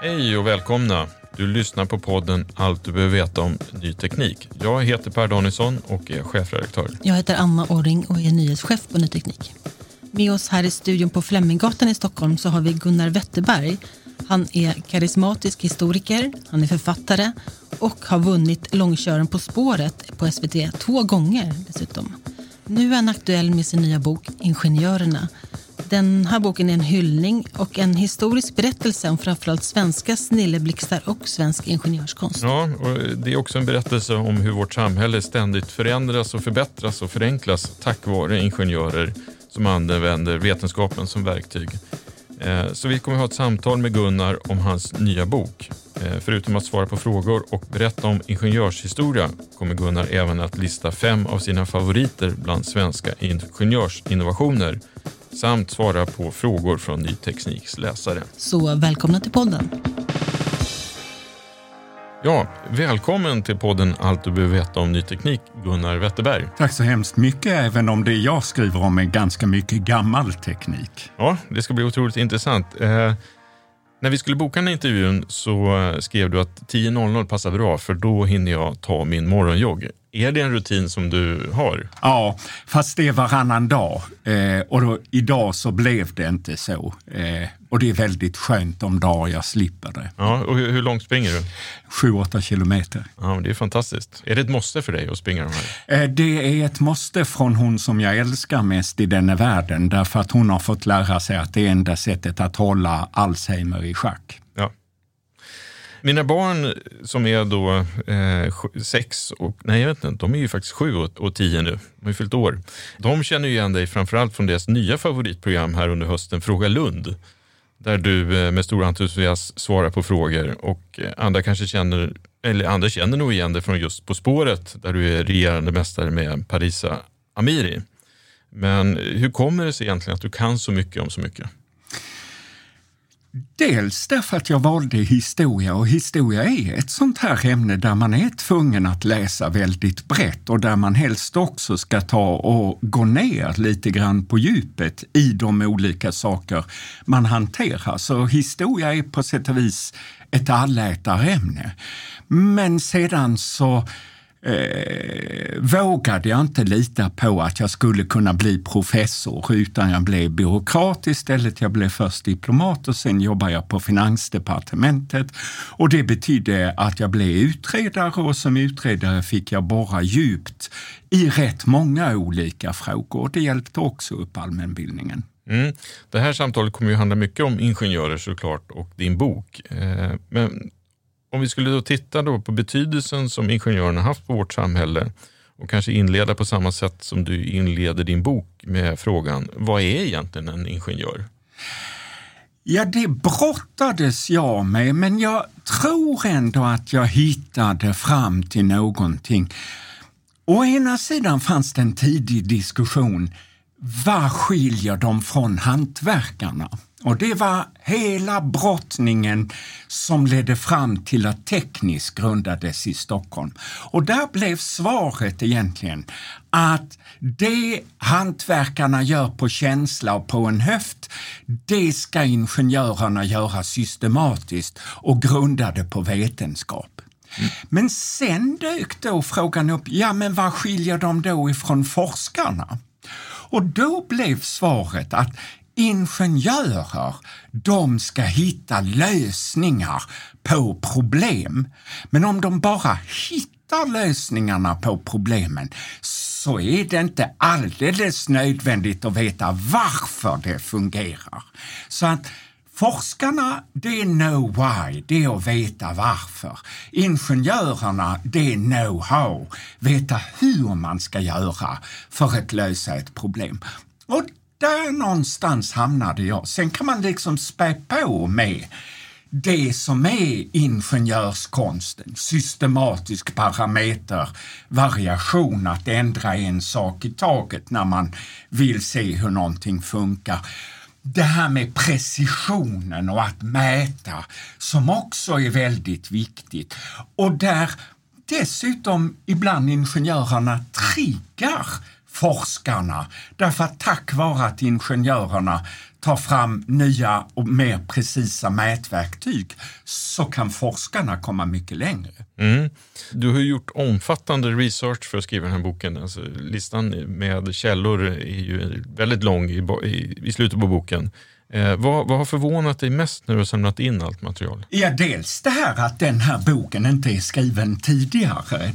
Hej och välkomna! Du lyssnar på podden Allt du behöver veta om ny teknik. Jag heter Per Danielsson och är chefredaktör. Jag heter Anna Orring och är nyhetschef på Ny Teknik. Med oss här i studion på Fleminggatan i Stockholm så har vi Gunnar Wetterberg. Han är karismatisk historiker, han är författare och har vunnit långkören På spåret på SVT två gånger dessutom. Nu är han aktuell med sin nya bok Ingenjörerna. Den här boken är en hyllning och en historisk berättelse om framförallt svenska snilleblixtar och svensk ingenjörskonst. Ja, och det är också en berättelse om hur vårt samhälle ständigt förändras och förbättras och förenklas tack vare ingenjörer som använder vetenskapen som verktyg. Eh, så vi kommer att ha ett samtal med Gunnar om hans nya bok. Eh, förutom att svara på frågor och berätta om ingenjörshistoria kommer Gunnar även att lista fem av sina favoriter bland svenska ingenjörsinnovationer samt svara på frågor från Ny Tekniks läsare. Så välkomna till podden. Ja, välkommen till podden Allt du behöver veta om ny teknik, Gunnar Wetterberg. Tack så hemskt mycket, även om det jag skriver om är ganska mycket gammal teknik. Ja, det ska bli otroligt intressant. När vi skulle boka den här intervjun så eh, skrev du att 10.00 passar bra för då hinner jag ta min morgonjogg. Är det en rutin som du har? Ja, fast det är varannan dag. Eh, och då, idag så blev det inte så. Eh, och det är väldigt skönt de dagar jag slipper det. Ja, och hur, hur långt springer du? 7-8 kilometer. Ja, det är fantastiskt. Är det ett måste för dig att springa de här? Eh, det är ett måste från hon som jag älskar mest i denna världen, därför att hon har fått lära sig att det är enda sättet att hålla Alzheimer i schack. Ja. Mina barn som är då eh, sex och, nej jag vet inte, de är ju faktiskt sju och, och tio nu. De har ju fyllt år. De känner ju igen dig framförallt från deras nya favoritprogram här under hösten, Fråga Lund. Där du eh, med stor entusiasm svarar på frågor och eh, andra kanske känner, eller andra känner nog igen dig från just På spåret där du är regerande mästare med Parisa Amiri. Men eh, hur kommer det sig egentligen att du kan så mycket om så mycket? Dels därför att jag valde historia och historia är ett sånt här ämne där man är tvungen att läsa väldigt brett och där man helst också ska ta och gå ner lite grann på djupet i de olika saker man hanterar. Så historia är på sätt och vis ett allätarämne. Men sedan så eh, vågade jag inte lita på att jag skulle kunna bli professor utan jag blev byråkrat istället. Jag blev först diplomat och sen jobbade jag på Finansdepartementet och det betydde att jag blev utredare och som utredare fick jag borra djupt i rätt många olika frågor. Det hjälpte också upp allmänbildningen. Mm. Det här samtalet kommer ju handla mycket om ingenjörer såklart och din bok. Eh, Men om vi skulle då titta då på betydelsen som ingenjörerna haft på vårt samhälle och kanske inleda på samma sätt som du inleder din bok med frågan, vad är egentligen en ingenjör? Ja, det brottades jag med, men jag tror ändå att jag hittade fram till någonting. Å ena sidan fanns det en tidig diskussion. Vad skiljer dem från hantverkarna? Och det var hela brottningen som ledde fram till att Teknisk grundades i Stockholm. Och där blev svaret egentligen att det hantverkarna gör på känsla och på en höft, det ska ingenjörerna göra systematiskt och grundade på vetenskap. Mm. Men sen dök då frågan upp, ja men vad skiljer de då ifrån forskarna? Och då blev svaret att ingenjörer, de ska hitta lösningar på problem. Men om de bara hittar lösningarna på problemen så är det inte alldeles nödvändigt att veta varför det fungerar. Så att Forskarna, det är know why, det är att veta varför. Ingenjörerna, det är know-how, veta hur man ska göra för att lösa ett problem. Och där någonstans hamnade jag. Sen kan man liksom spä på med det som är ingenjörskonsten, systematisk parametervariation, att ändra en sak i taget när man vill se hur någonting funkar. Det här med precisionen och att mäta som också är väldigt viktigt och där dessutom ibland ingenjörerna triggar forskarna. Därför att tack vare att ingenjörerna tar fram nya och mer precisa mätverktyg så kan forskarna komma mycket längre. Mm. Du har gjort omfattande research för att skriva den här boken. Alltså, listan med källor är ju väldigt lång i, i, i slutet på boken. Eh, vad, vad, har förvånat dig mest när du har samlat in allt material? Ja, dels det här att den här boken inte är skriven tidigare.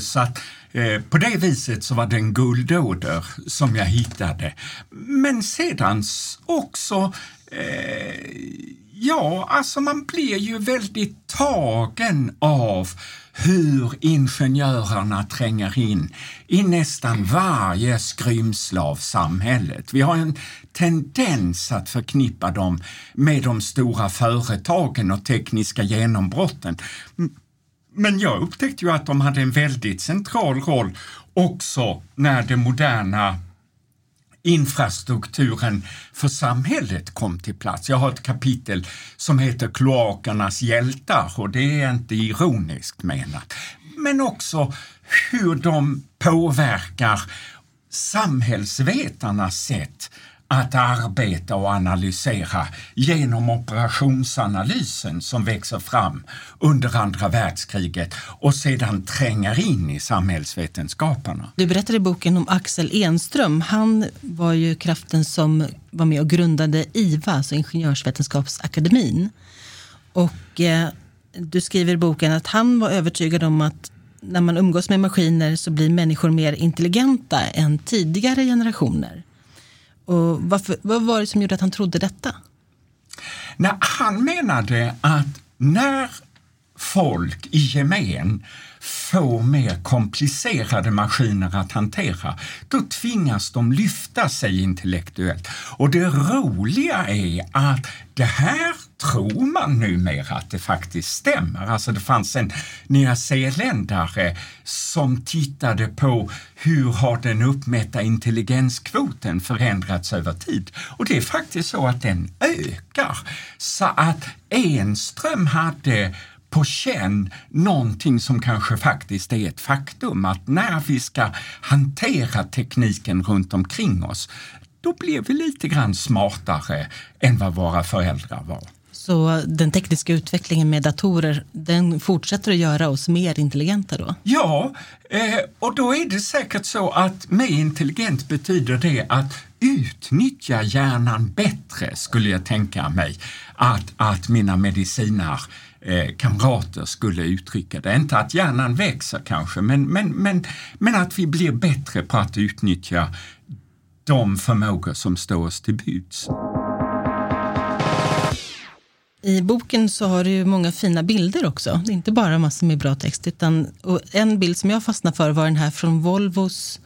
Så att Eh, Eh, på det viset så var det en guldåder som jag hittade. Men sedan också eh, Ja, alltså man blir ju väldigt tagen av hur ingenjörerna tränger in i nästan varje skrymsle av samhället. Vi har en tendens att förknippa dem med de stora företagen och tekniska genombrotten. Men jag upptäckte ju att de hade en väldigt central roll också när den moderna infrastrukturen för samhället kom till plats. Jag har ett kapitel som heter Kloakernas hjältar och det är inte ironiskt menat. Men också hur de påverkar samhällsvetarnas sätt att arbeta och analysera genom operationsanalysen som växer fram under andra världskriget och sedan tränger in i samhällsvetenskaperna. Du berättar i boken om Axel Enström. Han var ju kraften som var med och grundade IVA, alltså Ingenjörsvetenskapsakademin. Och eh, du skriver i boken att han var övertygad om att när man umgås med maskiner så blir människor mer intelligenta än tidigare generationer. Och varför, vad var det som gjorde att han trodde detta? Nej, han menade att när folk i gemen få mer komplicerade maskiner att hantera, då tvingas de lyfta sig intellektuellt. Och det roliga är att det här tror man numera att det faktiskt stämmer. Alltså det fanns en nyzeeländare som tittade på hur har den uppmätta intelligenskvoten förändrats över tid? Och det är faktiskt så att den ökar. Så att Enström hade på känn någonting som kanske faktiskt är ett faktum, att när vi ska hantera tekniken runt omkring oss, då blir vi lite grann smartare än vad våra föräldrar var. Så den tekniska utvecklingen med datorer, den fortsätter att göra oss mer intelligenta då? Ja, eh, och då är det säkert så att med intelligent betyder det att utnyttja hjärnan bättre, skulle jag tänka mig att, att mina mediciner eh, kamrater skulle uttrycka det. Inte att hjärnan växer kanske, men, men, men, men att vi blir bättre på att utnyttja de förmågor som står oss till buds. I boken så har du många fina bilder också. Det är inte bara massor med bra text. Utan, en bild som jag fastnade för var den här från Volvos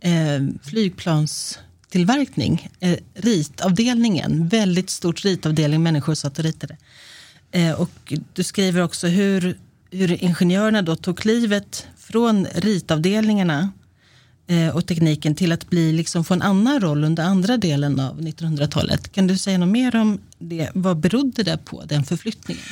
eh, flygplanstillverkning. Eh, ritavdelningen, väldigt stort ritavdelning, människor satt och ritade. Eh, och du skriver också hur, hur ingenjörerna då tog klivet från ritavdelningarna eh, och tekniken till att bli, liksom, få en annan roll under andra delen av 1900-talet. Kan du säga något mer om det? Vad berodde det på, den förflyttningen?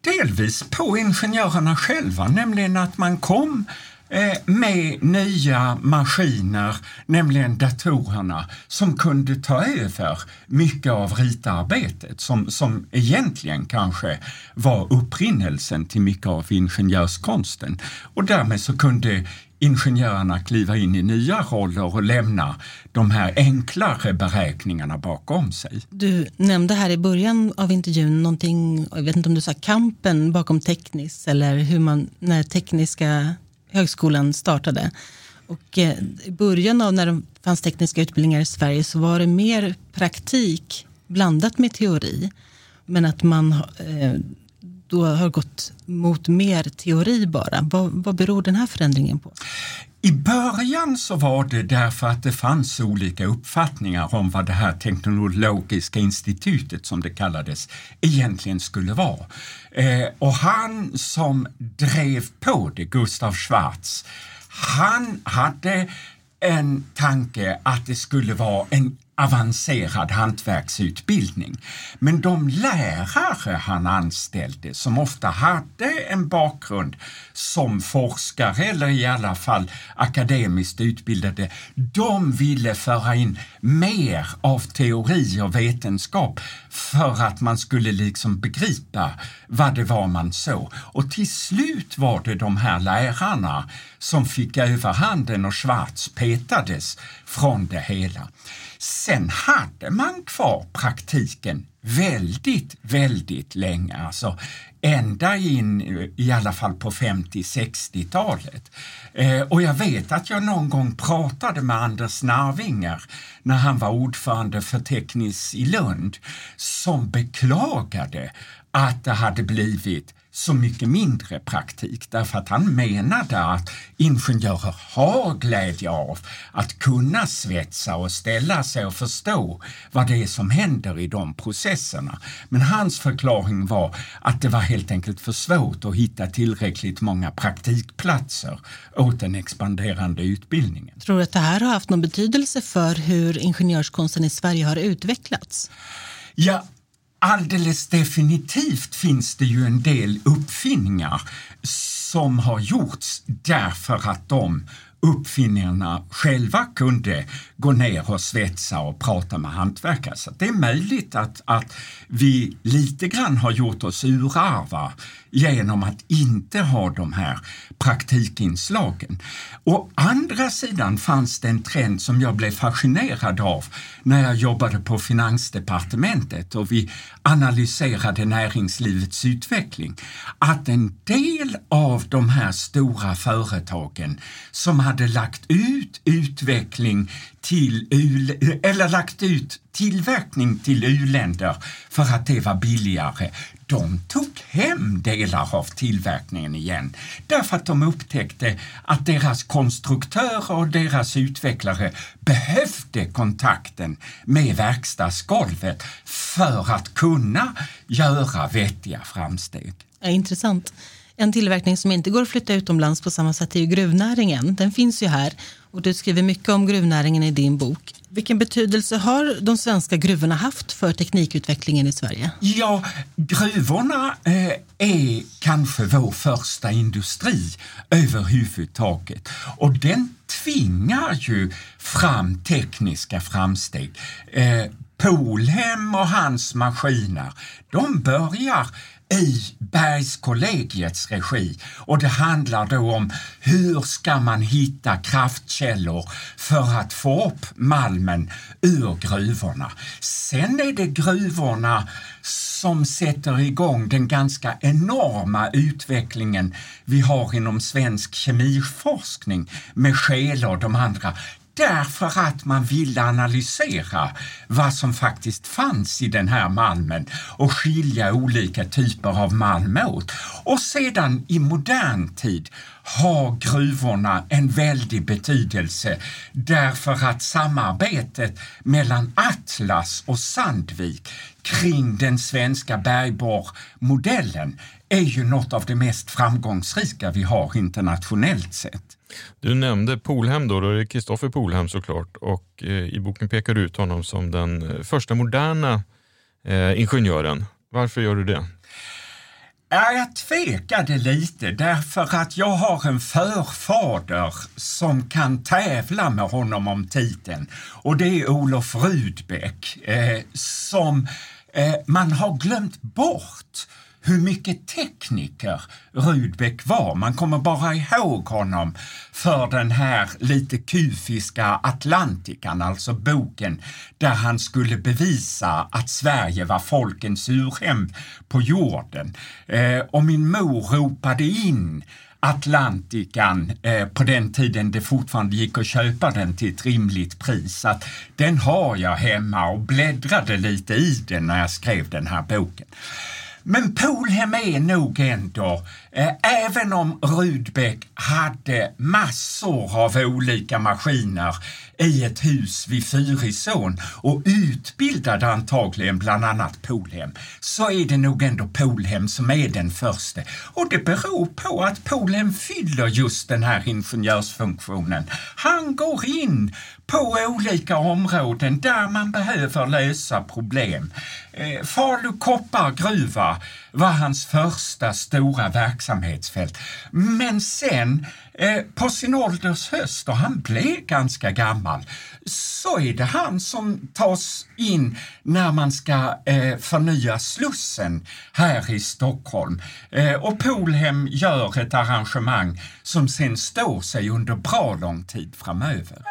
Delvis på ingenjörerna själva, nämligen att man kom Eh, med nya maskiner, nämligen datorerna, som kunde ta över mycket av ritarbetet som, som egentligen kanske var upprinnelsen till mycket av ingenjörskonsten. Och därmed så kunde ingenjörerna kliva in i nya roller och lämna de här enklare beräkningarna bakom sig. Du nämnde här i början av intervjun någonting, jag vet inte om du sa kampen bakom tekniskt eller hur man, när tekniska högskolan startade. Och eh, i början av när det fanns tekniska utbildningar i Sverige så var det mer praktik blandat med teori. Men att man eh, då har gått mot mer teori bara. Vad, vad beror den här förändringen på? I början så var det därför att det fanns olika uppfattningar om vad det här teknologiska institutet som det kallades egentligen skulle vara. Eh, och han som drev på det, Gustav Schwarz, han hade en tanke att det skulle vara en avancerad hantverksutbildning. Men de lärare han anställde som ofta hade en bakgrund som forskare eller i alla fall akademiskt utbildade, de ville föra in mer av teori och vetenskap för att man skulle liksom begripa vad det var man såg. Och till slut var det de här lärarna som fick överhanden och Schwarz petades från det hela. Sen hade man kvar praktiken väldigt, väldigt länge, alltså ända in i alla fall på 50-60-talet. Eh, och jag vet att jag någon gång pratade med Anders Narvinger när han var ordförande för Teknis i Lund som beklagade att det hade blivit så mycket mindre praktik därför att han menade att ingenjörer har glädje av att kunna svetsa och ställa sig och förstå vad det är som händer i de processerna. Men hans förklaring var att det var helt enkelt för svårt att hitta tillräckligt många praktikplatser åt den expanderande utbildningen. Tror du att det här har haft någon betydelse för hur ingenjörskonsten i Sverige har utvecklats? Ja, alldeles definitivt finns det ju en del uppfinningar som har gjorts därför att de uppfinningarna själva kunde gå ner och svetsa och prata med hantverkare. Så det är möjligt att, att vi lite grann har gjort oss urarva genom att inte ha de här praktikinslagen. Å andra sidan fanns det en trend som jag blev fascinerad av när jag jobbade på Finansdepartementet och vi analyserade näringslivets utveckling. Att en del av de här stora företagen som hade lagt ut utveckling till eller lagt ut tillverkning till uländer för att det var billigare. De tog hem delar av tillverkningen igen därför att de upptäckte att deras konstruktörer och deras utvecklare behövde kontakten med verkstadsgolvet för att kunna göra vettiga framsteg. Ja, intressant. En tillverkning som inte går att flytta utomlands på samma sätt är ju gruvnäringen. Den finns ju här och du skriver mycket om gruvnäringen i din bok. Vilken betydelse har de svenska gruvorna haft för teknikutvecklingen i Sverige? Ja, gruvorna eh, är kanske vår första industri överhuvudtaget och den tvingar ju fram tekniska framsteg. Eh, Polhem och hans maskiner, de börjar i Bergskollegiets regi och det handlar då om hur ska man hitta kraftkällor för att få upp malmen ur gruvorna. Sen är det gruvorna som sätter igång den ganska enorma utvecklingen vi har inom svensk kemiforskning med Scheele och de andra därför att man ville analysera vad som faktiskt fanns i den här malmen och skilja olika typer av malm åt. Och sedan i modern tid har gruvorna en väldig betydelse därför att samarbetet mellan Atlas och Sandvik kring den svenska bergborrmodellen är ju något av det mest framgångsrika vi har internationellt sett. Du nämnde Polhem då, då är det Kristoffer Polhem såklart och eh, i boken pekar du ut honom som den eh, första moderna eh, ingenjören. Varför gör du det? Ja, jag tvekade lite därför att jag har en förfader som kan tävla med honom om titeln och det är Olof Rudbeck eh, som eh, man har glömt bort hur mycket tekniker Rudbeck var. Man kommer bara ihåg honom för den här lite kufiska Atlantikan, alltså boken där han skulle bevisa att Sverige var folkens urhem på jorden. Eh, och min mor ropade in Atlantikan eh, på den tiden det fortfarande gick att köpa den till ett rimligt pris. Att den har jag hemma och bläddrade lite i den när jag skrev den här boken. Men Polhem är nog ändå, eh, även om Rudbeck hade massor av olika maskiner i ett hus vid Fyrisån och utbildade antagligen bland annat Polhem, så är det nog ändå Polhem som är den första. Och det beror på att Polhem fyller just den här ingenjörsfunktionen. Han går in på olika områden där man behöver lösa problem. Eh, Falu koppargruva var hans första stora verksamhetsfält. Men sen eh, på sin ålders höst, och han blev ganska gammal, så är det han som tas in när man ska eh, förnya Slussen här i Stockholm. Eh, och Polhem gör ett arrangemang som sen står sig under bra lång tid framöver.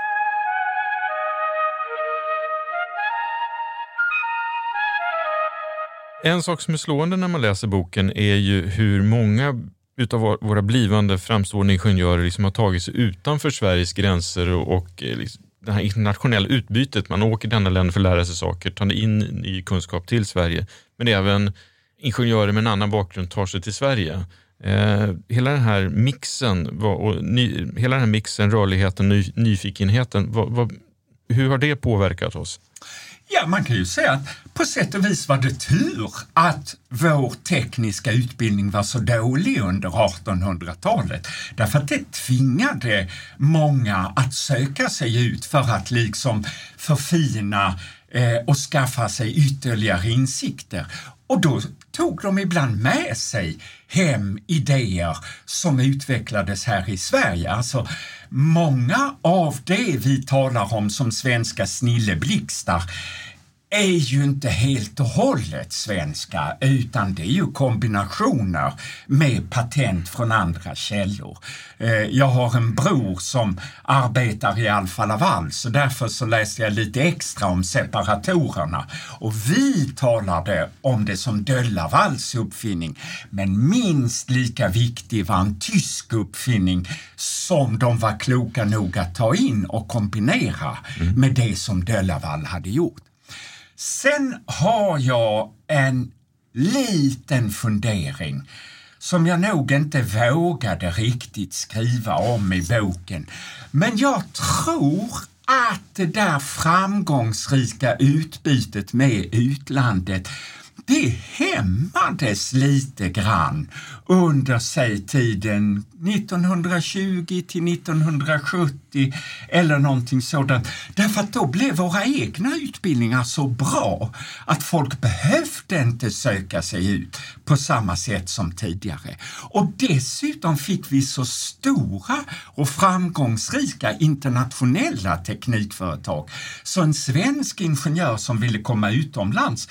En sak som är slående när man läser boken är ju hur många utav våra blivande framstående ingenjörer liksom har tagit sig utanför Sveriges gränser och, och eh, liksom, det här internationella utbytet. Man åker till andra länder för att lära sig saker, tar in ny kunskap till Sverige. Men även ingenjörer med en annan bakgrund tar sig till Sverige. Eh, hela den här mixen, och ny, hela den här mixen, rörligheten, ny, nyfikenheten, vad, vad, hur har det påverkat oss? Ja, man kan ju säga att på sätt och vis var det tur att vår tekniska utbildning var så dålig under 1800-talet. Därför att det tvingade många att söka sig ut för att liksom förfina eh, och skaffa sig ytterligare insikter. Och då tog de ibland med sig hem idéer som utvecklades här i Sverige. Alltså, många av det vi talar om som svenska snilleblixtar är ju inte helt och hållet svenska utan det är ju kombinationer med patent från andra källor. Eh, jag har en bror som arbetar i Alfa Laval så därför så läste jag lite extra om separatorerna och vi talade om det som Döllavals uppfinning men minst lika viktig var en tysk uppfinning som de var kloka nog att ta in och kombinera mm. med det som Döllavall hade gjort. Sen har jag en liten fundering som jag nog inte vågade riktigt skriva om i boken. Men jag tror att det där framgångsrika utbytet med utlandet det hämmades lite grann under sig tiden 1920 till 1970 eller någonting sådant. Därför att då blev våra egna utbildningar så bra att folk behövde inte söka sig ut på samma sätt som tidigare. Och dessutom fick vi så stora och framgångsrika internationella teknikföretag. Så en svensk ingenjör som ville komma utomlands,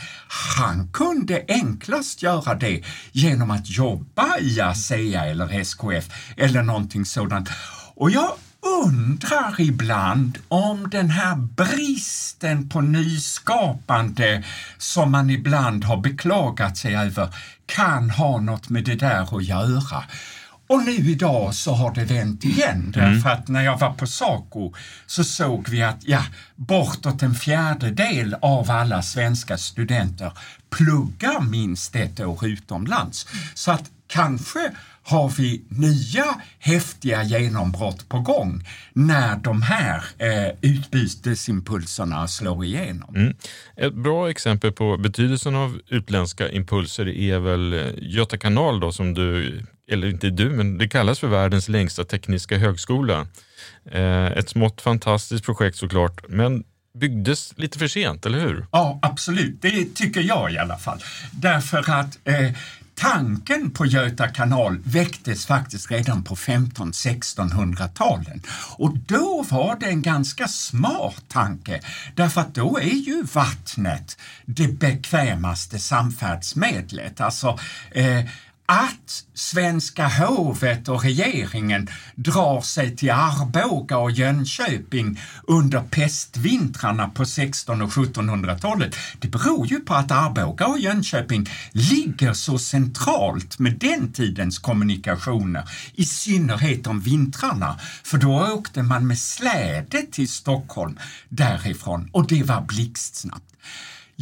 han kunde enklast göra det genom att jobba i ASEA eller SKF eller någonting sådant. Och jag undrar ibland om den här bristen på nyskapande som man ibland har beklagat sig över kan ha något med det där att göra. Och nu idag så har det vänt igen därför mm. att när jag var på Saco så såg vi att ja, bortåt en fjärdedel av alla svenska studenter pluggar minst ett år utomlands. Så att kanske har vi nya häftiga genombrott på gång när de här eh, utbytesimpulserna slår igenom. Mm. Ett bra exempel på betydelsen av utländska impulser är väl eh, Göta kanal då som du, eller inte du, men det kallas för världens längsta tekniska högskola. Eh, ett smått fantastiskt projekt såklart, men byggdes lite för sent, eller hur? Ja, absolut. Det tycker jag i alla fall. Därför att eh, tanken på Göta kanal väcktes faktiskt redan på 1500-1600-talen. Och då var det en ganska smart tanke, därför att då är ju vattnet det bekvämaste samfärdsmedlet. Alltså, eh, att svenska hovet och regeringen drar sig till Arboga och Jönköping under pestvintrarna på 1600 och 1700-talet, det beror ju på att Arboga och Jönköping ligger så centralt med den tidens kommunikationer, i synnerhet om vintrarna, för då åkte man med släde till Stockholm därifrån och det var blixtsnabbt.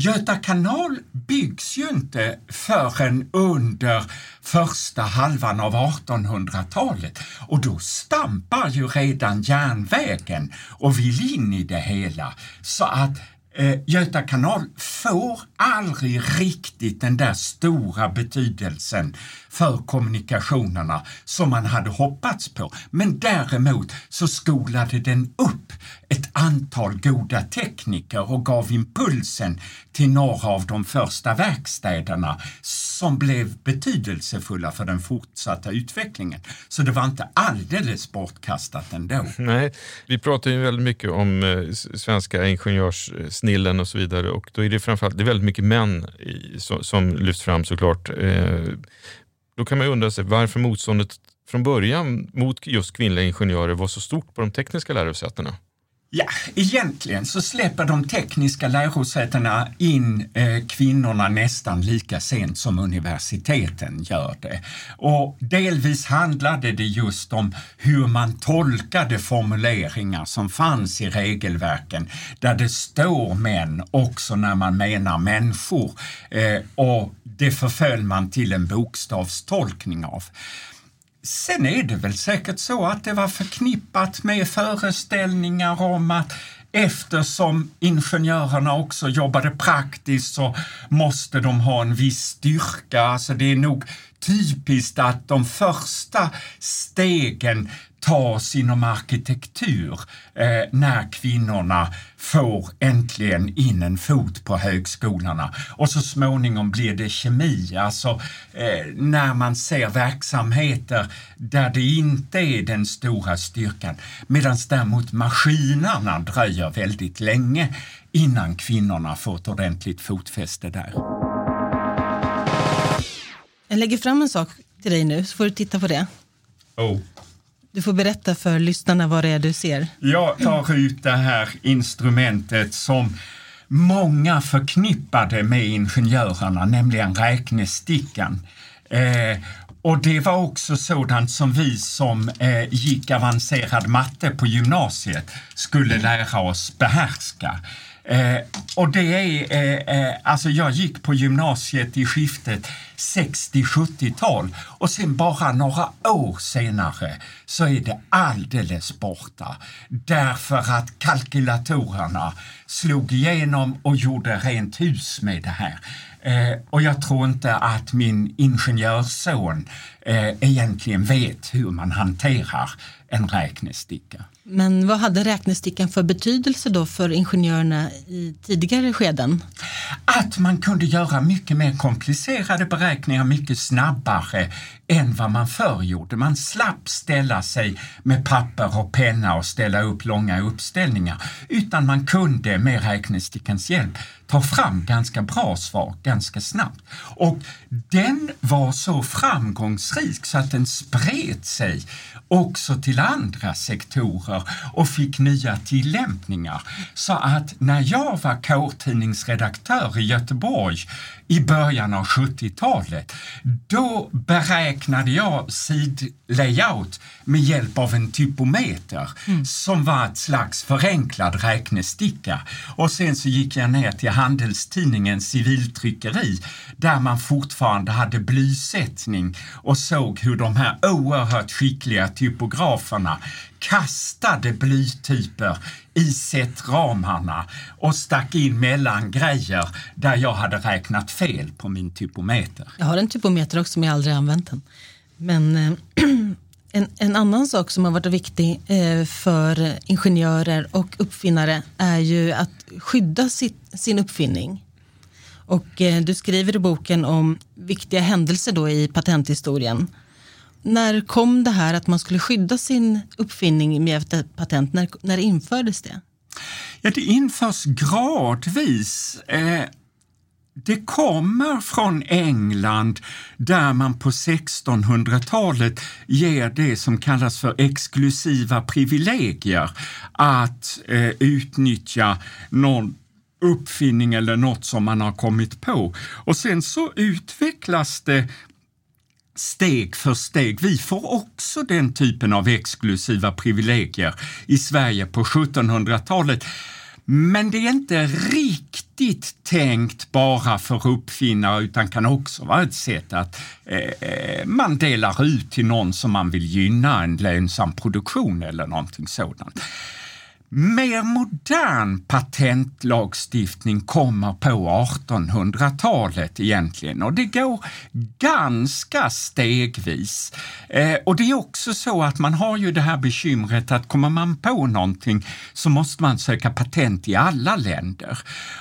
Göta kanal byggs ju inte förrän under första halvan av 1800-talet och då stampar ju redan järnvägen och vill in i det hela. Så att eh, Göta kanal får aldrig riktigt den där stora betydelsen för kommunikationerna som man hade hoppats på. Men däremot så skolade den upp ett antal goda tekniker och gav impulsen till några av de första verkstäderna som blev betydelsefulla för den fortsatta utvecklingen. Så det var inte alldeles bortkastat ändå. Nej, vi pratar ju väldigt mycket om eh, svenska ingenjörssnillen och så vidare och då är det framförallt det är väldigt mycket män i, som, som lyfts fram såklart. Eh, då kan man ju undra sig varför motståndet från början mot just kvinnliga ingenjörer var så stort på de tekniska lärosätena. Ja, egentligen så släpper de tekniska lärosätena in eh, kvinnorna nästan lika sent som universiteten gör det. Och delvis handlade det just om hur man tolkade formuleringar som fanns i regelverken där det står män också när man menar människor. Eh, och det förföll man till en bokstavstolkning av. Sen är det väl säkert så att det var förknippat med föreställningar om att eftersom ingenjörerna också jobbade praktiskt så måste de ha en viss styrka. Alltså det är nog typiskt att de första stegen tas inom arkitektur eh, när kvinnorna får äntligen in en fot på högskolorna. Och så småningom blir det kemi, alltså eh, när man ser verksamheter där det inte är den stora styrkan. Medan däremot maskinerna dröjer väldigt länge innan kvinnorna får ett ordentligt fotfäste där. Jag lägger fram en sak till dig nu, så får du titta på det. Oh. Du får berätta för lyssnarna vad det är du ser. Jag tar ut det här instrumentet som många förknippade med ingenjörerna, nämligen räknestickan. Eh, och det var också sådant som vi som eh, gick avancerad matte på gymnasiet skulle lära oss behärska. Eh, och det är, eh, eh, alltså jag gick på gymnasiet i skiftet 60-70-tal och sen bara några år senare så är det alldeles borta. Därför att kalkylatorerna slog igenom och gjorde rent hus med det här. Eh, och jag tror inte att min ingenjörsson eh, egentligen vet hur man hanterar en räknesticka. Men vad hade räknestickan för betydelse då för ingenjörerna i tidigare skeden? Att man kunde göra mycket mer komplicerade beräkningar mycket snabbare än vad man förr gjorde. Man slapp ställa sig med papper och penna och ställa upp långa uppställningar utan man kunde med räknestickans hjälp ta fram ganska bra svar ganska snabbt. Och den var så framgångsrik så att den spred sig också till andra sektorer och fick nya tillämpningar. Så att när jag var kårtidningsredaktör i Göteborg i början av 70-talet. Då beräknade jag sidlayout med hjälp av en typometer mm. som var ett slags förenklad räknesticka. Och sen så gick jag ner till Handelstidningen civiltryckeri där man fortfarande hade blysättning och såg hur de här oerhört skickliga typograferna kastade blytyper i setramarna och stack in mellan grejer där jag hade räknat fel på min typometer. Jag har en typometer också men jag har aldrig använt den. Men eh, en, en, annan sak som har varit viktig eh, för ingenjörer och uppfinnare är ju att skydda sitt, sin uppfinning. Och eh, du skriver i boken om viktiga händelser då i patenthistorien när kom det här att man skulle skydda sin uppfinning med ett patent? När, när infördes det? Ja, det införs gradvis. Eh, det kommer från England där man på 1600-talet ger det som kallas för exklusiva privilegier att eh, utnyttja någon uppfinning eller något som man har kommit på. Och sen så utvecklas det steg för steg. Vi får också den typen av exklusiva privilegier i Sverige på 1700-talet. Men det är inte riktigt tänkt bara för uppfinnare utan kan också vara ett sätt att eh, eh man delar ut till någon som man vill gynna, en lönsam produktion eller någonting sådant mer modern patentlagstiftning kommer på 1800-talet egentligen och det går ganska stegvis. Eh, och det är också så att man har ju det här bekymret att kommer man på någonting så måste man söka patent i alla länder.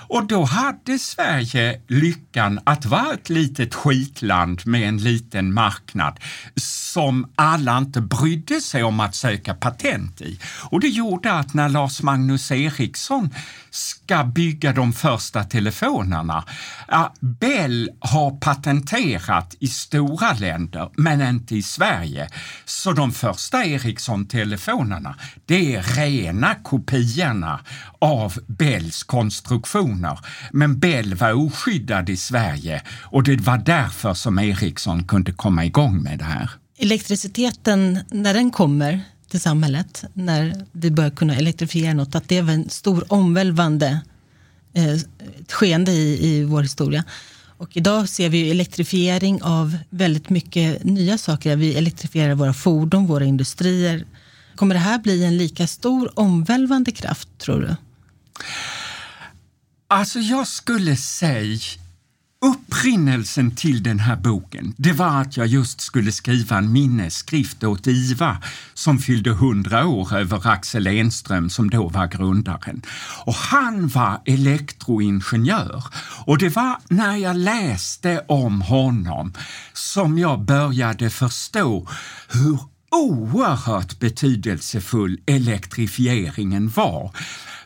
Och då hade Sverige lyckan att vara ett litet skitland med en liten marknad som alla inte brydde sig om att söka patent i. Och det gjorde att när Lars Magnus Eriksson ska bygga de första telefonerna. Bell har patenterat i stora länder, men inte i Sverige. Så de första Ericsson-telefonerna, det är rena kopiorna av Bells konstruktioner. Men Bell var oskyddad i Sverige och det var därför som Ericsson kunde komma igång med det här. Elektriciteten, när den kommer, till samhället när vi börjar kunna elektrifiera något. Att det var en stor omvälvande eh, skeende i, i vår historia. Och idag ser vi elektrifiering av väldigt mycket nya saker. Vi elektrifierar våra fordon, våra industrier. Kommer det här bli en lika stor omvälvande kraft, tror du? Alltså jag skulle säga Upprinnelsen till den här boken, det var att jag just skulle skriva en minnesskrift åt IVA som fyllde 100 år över Axel Enström som då var grundaren. Och han var elektroingenjör och det var när jag läste om honom som jag började förstå hur oerhört betydelsefull elektrifieringen var.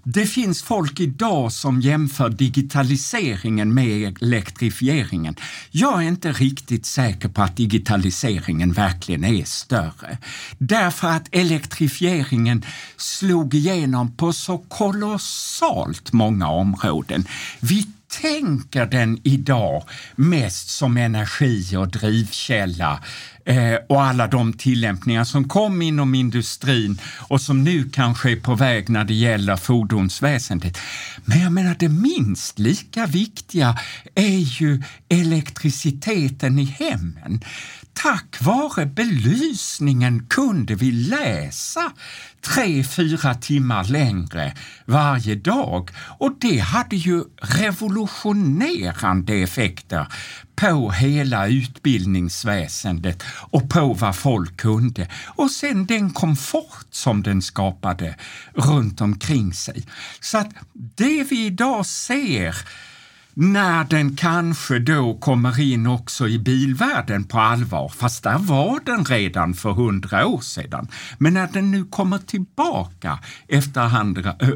Det finns folk idag som jämför digitaliseringen med elektrifieringen. Jag är inte riktigt säker på att digitaliseringen verkligen är större. Därför att elektrifieringen slog igenom på så kolossalt många områden. Vi tänker den idag mest som energi och drivkälla eh, och alla de tillämpningar som kom inom industrin och som nu kanske är på väg när det gäller fordonsväsendet. Men jag menar det minst lika viktiga är ju elektriciteten i hemmen. Tack vare belysningen kunde vi läsa tre, fyra timmar längre varje dag och det hade ju revolutionerande effekter på hela utbildningsväsendet och på vad folk kunde. Och sen den komfort som den skapade runt omkring sig. Så att det vi idag ser när den kanske då kommer in också i bilvärlden på allvar, fast där var den redan för hundra år sedan. Men när den nu kommer tillbaka efter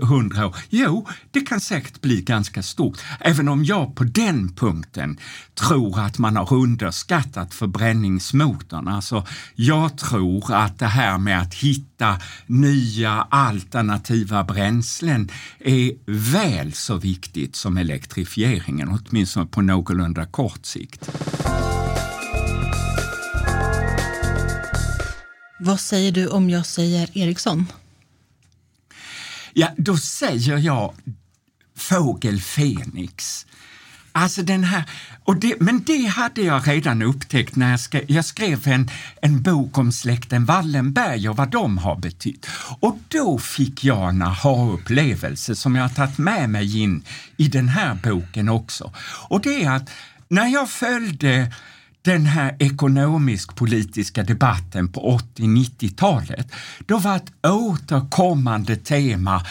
hundra eh, år, jo, det kan säkert bli ganska stort. Även om jag på den punkten tror att man har underskattat förbränningsmotorn. Alltså, jag tror att det här med att hitta nya alternativa bränslen är väl så viktigt som elektrifiering utvecklingen, åtminstone på någorlunda kort sikt. Vad säger du om jag säger Ericsson? Ja, då säger jag fågel Fenix. Alltså den här, och det, men det hade jag redan upptäckt när jag skrev, jag skrev en, en bok om släkten Wallenberg och vad de har betytt. Och då fick jag en aha-upplevelse som jag har tagit med mig in i den här boken också. Och det är att när jag följde den här ekonomisk-politiska debatten på 80-90-talet, då var ett återkommande tema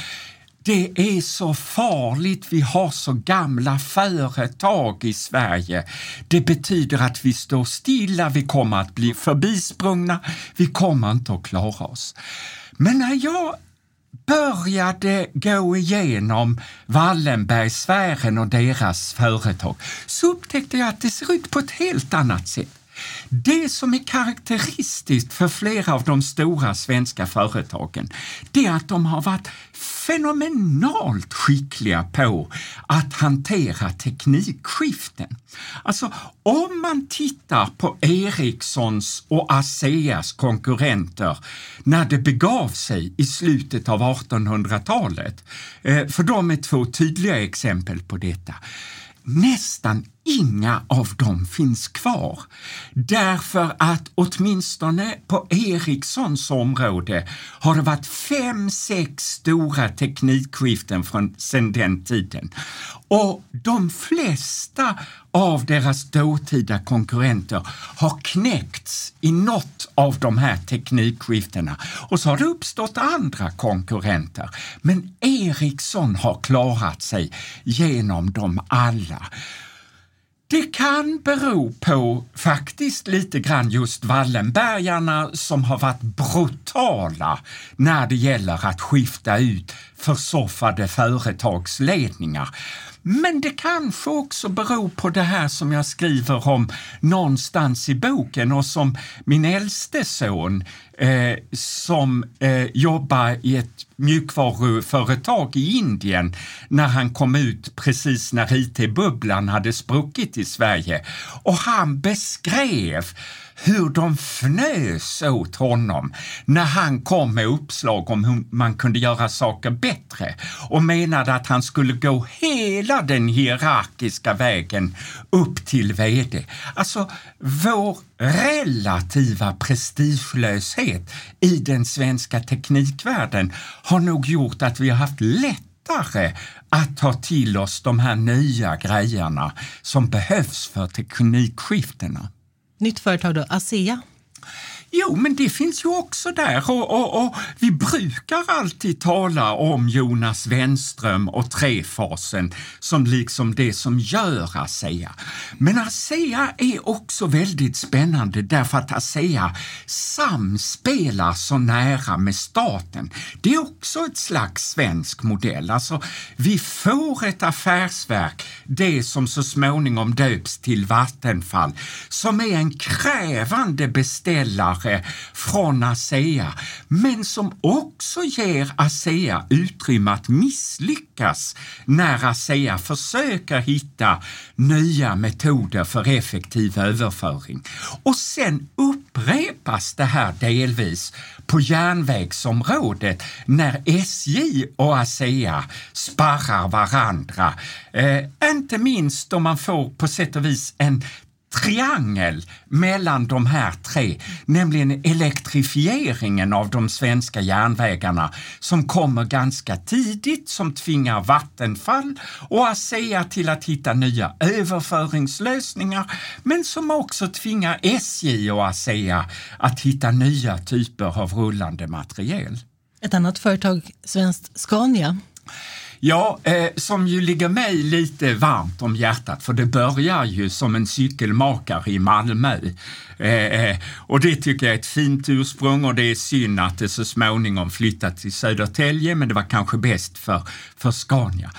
det är så farligt, vi har så gamla företag i Sverige. Det betyder att vi står stilla, vi kommer att bli förbisprungna, vi kommer inte att klara oss. Men när jag började gå igenom Wallenbergsfären och deras företag så upptäckte jag att det ser ut på ett helt annat sätt. Det som är karaktäristiskt för flera av de stora svenska företagen, det är att de har varit fenomenalt skickliga på att hantera teknikskiften. Alltså, om man tittar på Ericssons och ASEAs konkurrenter när det begav sig i slutet av 1800-talet, eh, för de är två tydliga exempel på detta nästan inga av dem finns kvar. Därför att åtminstone på Ericssons område har det varit fem, sex stora teknikskiften från sedan den tiden. Och de flesta av deras dåtida konkurrenter har knäckts i något av de här teknikskiftena. Och så har det uppstått andra konkurrenter. Men Ericsson har klarat sig genom dem alla. Det kan bero på faktiskt lite grann just Wallenbergarna som har varit brutala när det gäller att skifta ut försoffade företagsledningar. Men det kanske också beror på det här som jag skriver om någonstans i boken och som min äldste son eh, som eh, jobbar i ett mjukvaruföretag i Indien när han kom ut precis när IT-bubblan hade spruckit i Sverige. Och han beskrev hur de fnös åt honom när han kom med uppslag om hur man kunde göra saker bättre och menade att han skulle gå hela den hierarkiska vägen upp till VD. Alltså, vår relativa prestigelöshet i den svenska teknikvärlden har nog gjort att vi har haft lättare att ta till oss de här nya grejerna som behövs för teknikskiftena. Nytt företag då, ASEA. Jo, men det finns ju också där och, och, och, vi brukar alltid tala om Jonas Wenström och trefasen som liksom det som gör ASEA. Men ASEA är också väldigt spännande därför att ASEA samspelar så nära med staten. Det är också ett slags svensk modell. Alltså, vi får ett affärsverk, det som så småningom döps till Vattenfall, som är en krävande beställare ägare från ASEA, men som också ger ASEA utrymme att misslyckas när ASEA försöker hitta nya metoder för effektiv överföring. Och sen upprepas det här delvis på järnvägsområdet när SJ och ASEA sparrar varandra. Eh, inte minst om man får på sätt och vis en triangel mellan de här tre, nämligen elektrifieringen av de svenska järnvägarna som kommer ganska tidigt, som tvingar Vattenfall och ASEA till att hitta nya överföringslösningar, men som också tvingar SJ och ASEA att hitta nya typer av rullande materiel. Ett annat företag, svenskt Scania, Ja, eh, som ju ligger mig lite varmt om hjärtat, för det börjar ju som en cykelmakare i Malmö. Eh, eh, och det tycker jag är ett fint ursprung och det är synd att det så småningom flyttat till Södertälje, men det var kanske bäst för, för Scania.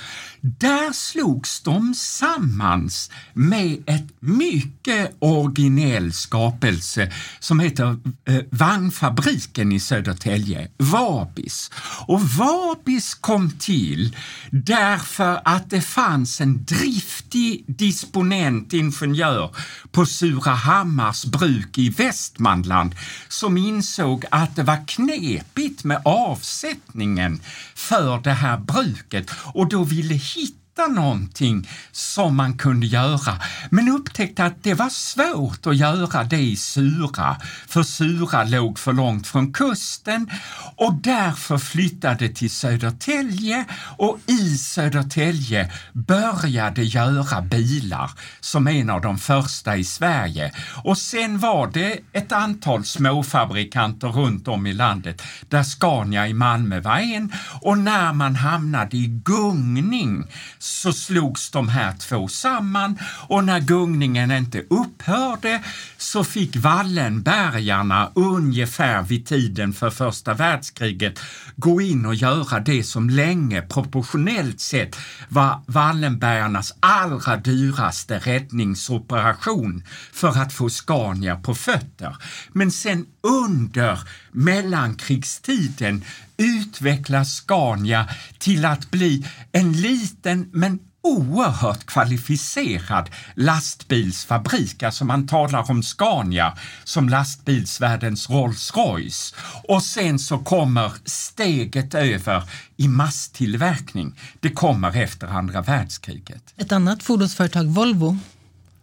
Där slogs de sammans med ett mycket originell skapelse som heter eh, Vagnfabriken i Södertälje, Vabis. Och Vabis kom till därför att det fanns en driftig disponent, ingenjör på Surahammars bruk i Västmanland som insåg att det var knepigt med avsättningen för det här bruket och då ville hitta hitta någonting som man kunde göra, men upptäckte att det var svårt att göra det i Sura, för Sura låg för långt från kusten och därför flyttade till Södertälje och i Södertälje började göra bilar som en av de första i Sverige. Och sen var det ett antal småfabrikanter runt om i landet där Scania i Malmö var en och när man hamnade i gungning så slogs de här två samman och när gungningen inte upphörde så fick Wallenbergarna ungefär vid tiden för första världskriget gå in och göra det som länge proportionellt sett var Wallenbergarnas allra dyraste räddningsoperation för att få Scania på fötter. Men sen under mellankrigstiden utveckla Scania till att bli en liten men oerhört kvalificerad lastbilsfabrik. Alltså man talar om Scania som lastbilsvärldens Rolls Royce. Och sen så kommer steget över i masstillverkning. Det kommer efter andra världskriget. Ett annat fordonsföretag, Volvo,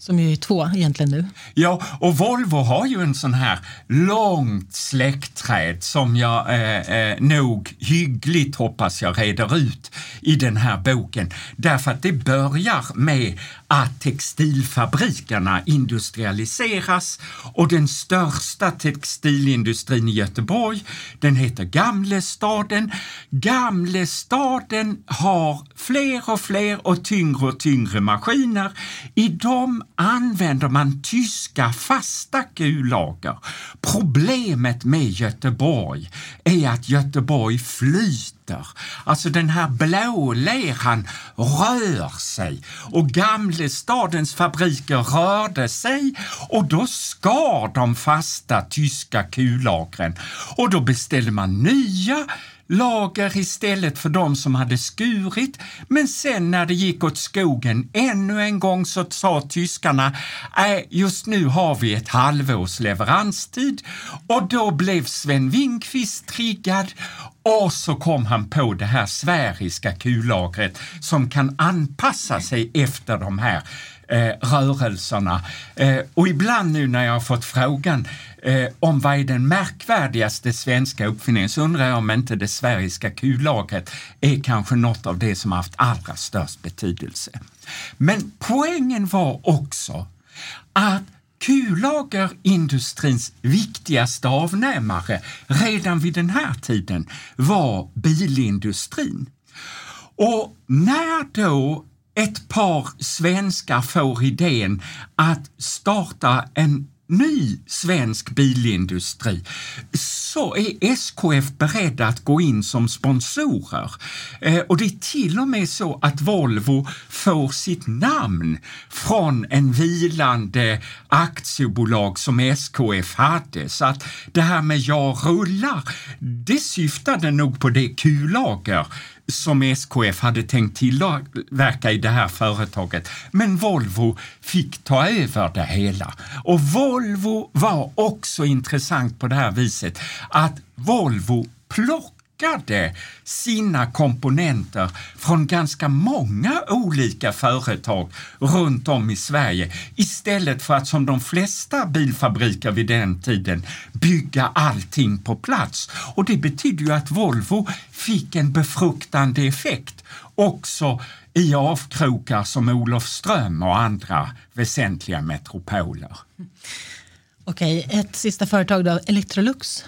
som ju är två egentligen nu. Ja, och Volvo har ju en sån här långt släktträd som jag eh, eh, nog hyggligt hoppas jag reder ut i den här boken. Därför att det börjar med att textilfabrikerna industrialiseras och den största textilindustrin i Göteborg, den heter Gamlestaden. Gamlestaden har fler och fler och tyngre och tyngre maskiner. I dem använder man tyska fasta kullager. Problemet med Göteborg är att Göteborg flyter. Alltså den här blåleran rör sig och Gamlestadens fabriker rörde sig och då skar de fasta tyska kullagren och då beställde man nya lager istället för de som hade skurit. Men sen när det gick åt skogen ännu en gång så sa tyskarna, äh, just nu har vi ett halvårs leveranstid och då blev Sven Wingqvist triggad och så kom han på det här sfäriska kullagret som kan anpassa sig efter de här eh, rörelserna. Eh, och ibland nu när jag har fått frågan eh, om vad är den märkvärdigaste svenska uppfinningen så undrar jag om inte det sfäriska kullagret är kanske något av det som har haft allra störst betydelse. Men poängen var också att Kullagerindustrins viktigaste avnämare redan vid den här tiden var bilindustrin. Och när då ett par svenskar får idén att starta en ny svensk bilindustri så är SKF beredda att gå in som sponsorer. Eh, och det är till och med så att Volvo får sitt namn från en vilande aktiebolag som SKF hade. Så att det här med jag rullar, det syftade nog på det kullager som SKF hade tänkt tillverka i det här företaget. Men Volvo fick ta över det hela. Och Volvo var också intressant på det här viset att Volvo plockade sina komponenter från ganska många olika företag runt om i Sverige istället för att som de flesta bilfabriker vid den tiden bygga allting på plats. Och det betyder ju att Volvo fick en befruktande effekt också i avkrokar som Olofström och andra väsentliga metropoler. Okej, ett sista företag då, Electrolux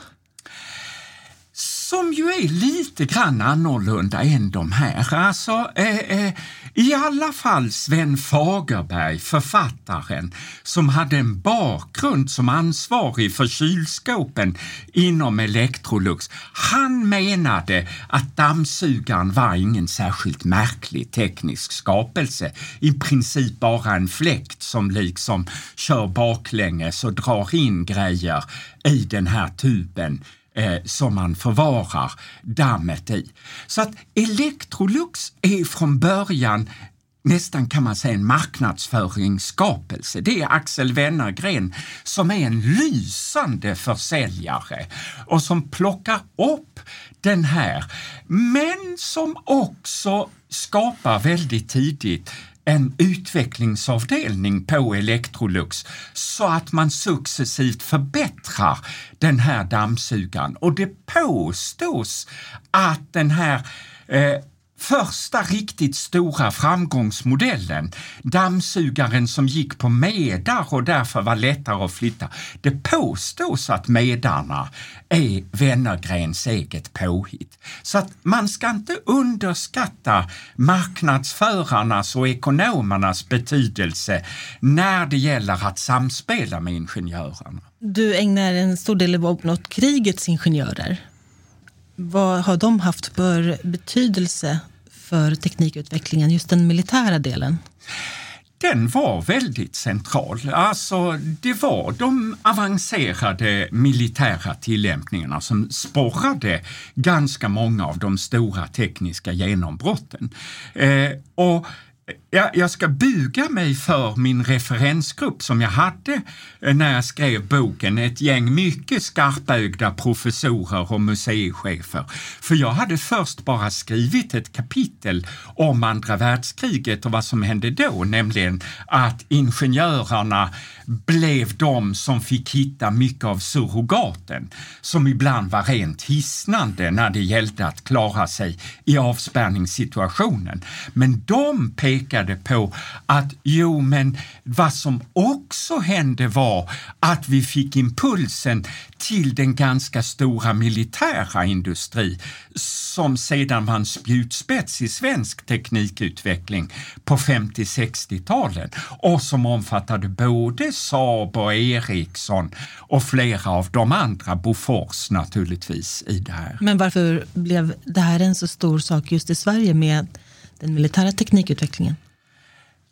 som ju är lite grann annorlunda än de här. Alltså, eh, eh, i alla fall Sven Fagerberg, författaren, som hade en bakgrund som ansvarig för kylskåpen inom Electrolux. Han menade att dammsugaren var ingen särskilt märklig teknisk skapelse. I princip bara en fläkt som liksom kör baklänges och drar in grejer i den här tuben eh, som man förvarar dammet i. Så att Electrolux är från början nästan kan man säga en marknadsföringsskapelse. Det är Axel Wennergren som är en lysande försäljare och som plockar upp den här, men som också skapar väldigt tidigt en utvecklingsavdelning på Electrolux så att man successivt förbättrar den här dammsugaren. Och det påstås att den här eh, första riktigt stora framgångsmodellen, dammsugaren som gick på medar och därför var lättare att flytta. Det påstås att medarna är Wennergrens eget påhitt. Så att man ska inte underskatta marknadsförarnas och ekonomernas betydelse när det gäller att samspela med ingenjörerna. Du ägnar en stor del av boken åt krigets ingenjörer. Vad har de haft för betydelse för teknikutvecklingen, just den militära delen? den var väldigt central. Alltså, det var de avancerade militära tillämpningarna som sporrade ganska många av de stora tekniska genombrotten. Eh, och Ja, jag ska buga mig för min referensgrupp som jag hade eh, när jag skrev boken, ett gäng mycket skarpögda professorer och museichefer. För jag hade först bara skrivit ett kapitel om andra världskriget och vad som hände då, nämligen att ingenjörerna blev de som fick hitta mycket av surrogaten, som ibland var rent hisnande när det gällde att klara sig i avspärrningssituationen. Men de pekade på att jo, men vad som också hände var att vi fick impulsen till den ganska stora militära industri som sedan var en spjutspets i svensk teknikutveckling på 50-60-talen och som omfattade både Saab och Ericsson och flera av de andra, Bofors naturligtvis, i det här. Men varför blev det här en så stor sak just i Sverige med den militära teknikutvecklingen?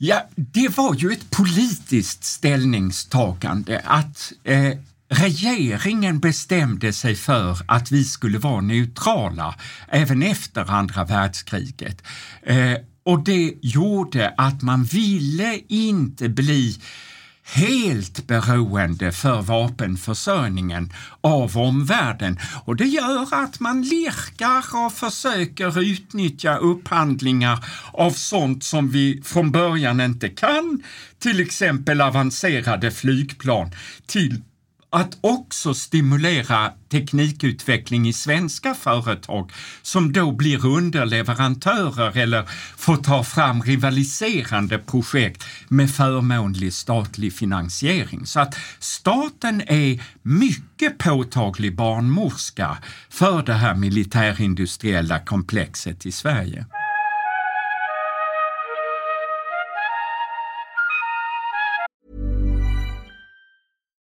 Ja, det var ju ett politiskt ställningstagande att eh, regeringen bestämde sig för att vi skulle vara neutrala även efter andra världskriget. Eh, och det gjorde att man ville inte bli helt beroende för vapenförsörjningen av omvärlden. Och det gör att man lirkar och försöker utnyttja upphandlingar av sånt som vi från början inte kan, till exempel avancerade flygplan, till att också stimulera teknikutveckling i svenska företag som då blir underleverantörer eller får ta fram rivaliserande projekt med förmånlig statlig finansiering. Så att staten är mycket påtaglig barnmorska för det här militärindustriella komplexet i Sverige.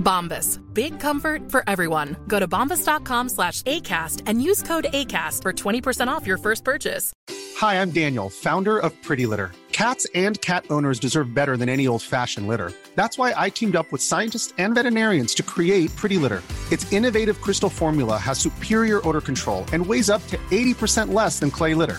Bombas. Big comfort for everyone. Go to bombas.com slash ACAST and use code ACAST for 20% off your first purchase. Hi, I'm Daniel, founder of Pretty Litter. Cats and cat owners deserve better than any old fashioned litter. That's why I teamed up with scientists and veterinarians to create Pretty Litter. Its innovative crystal formula has superior odor control and weighs up to 80% less than clay litter.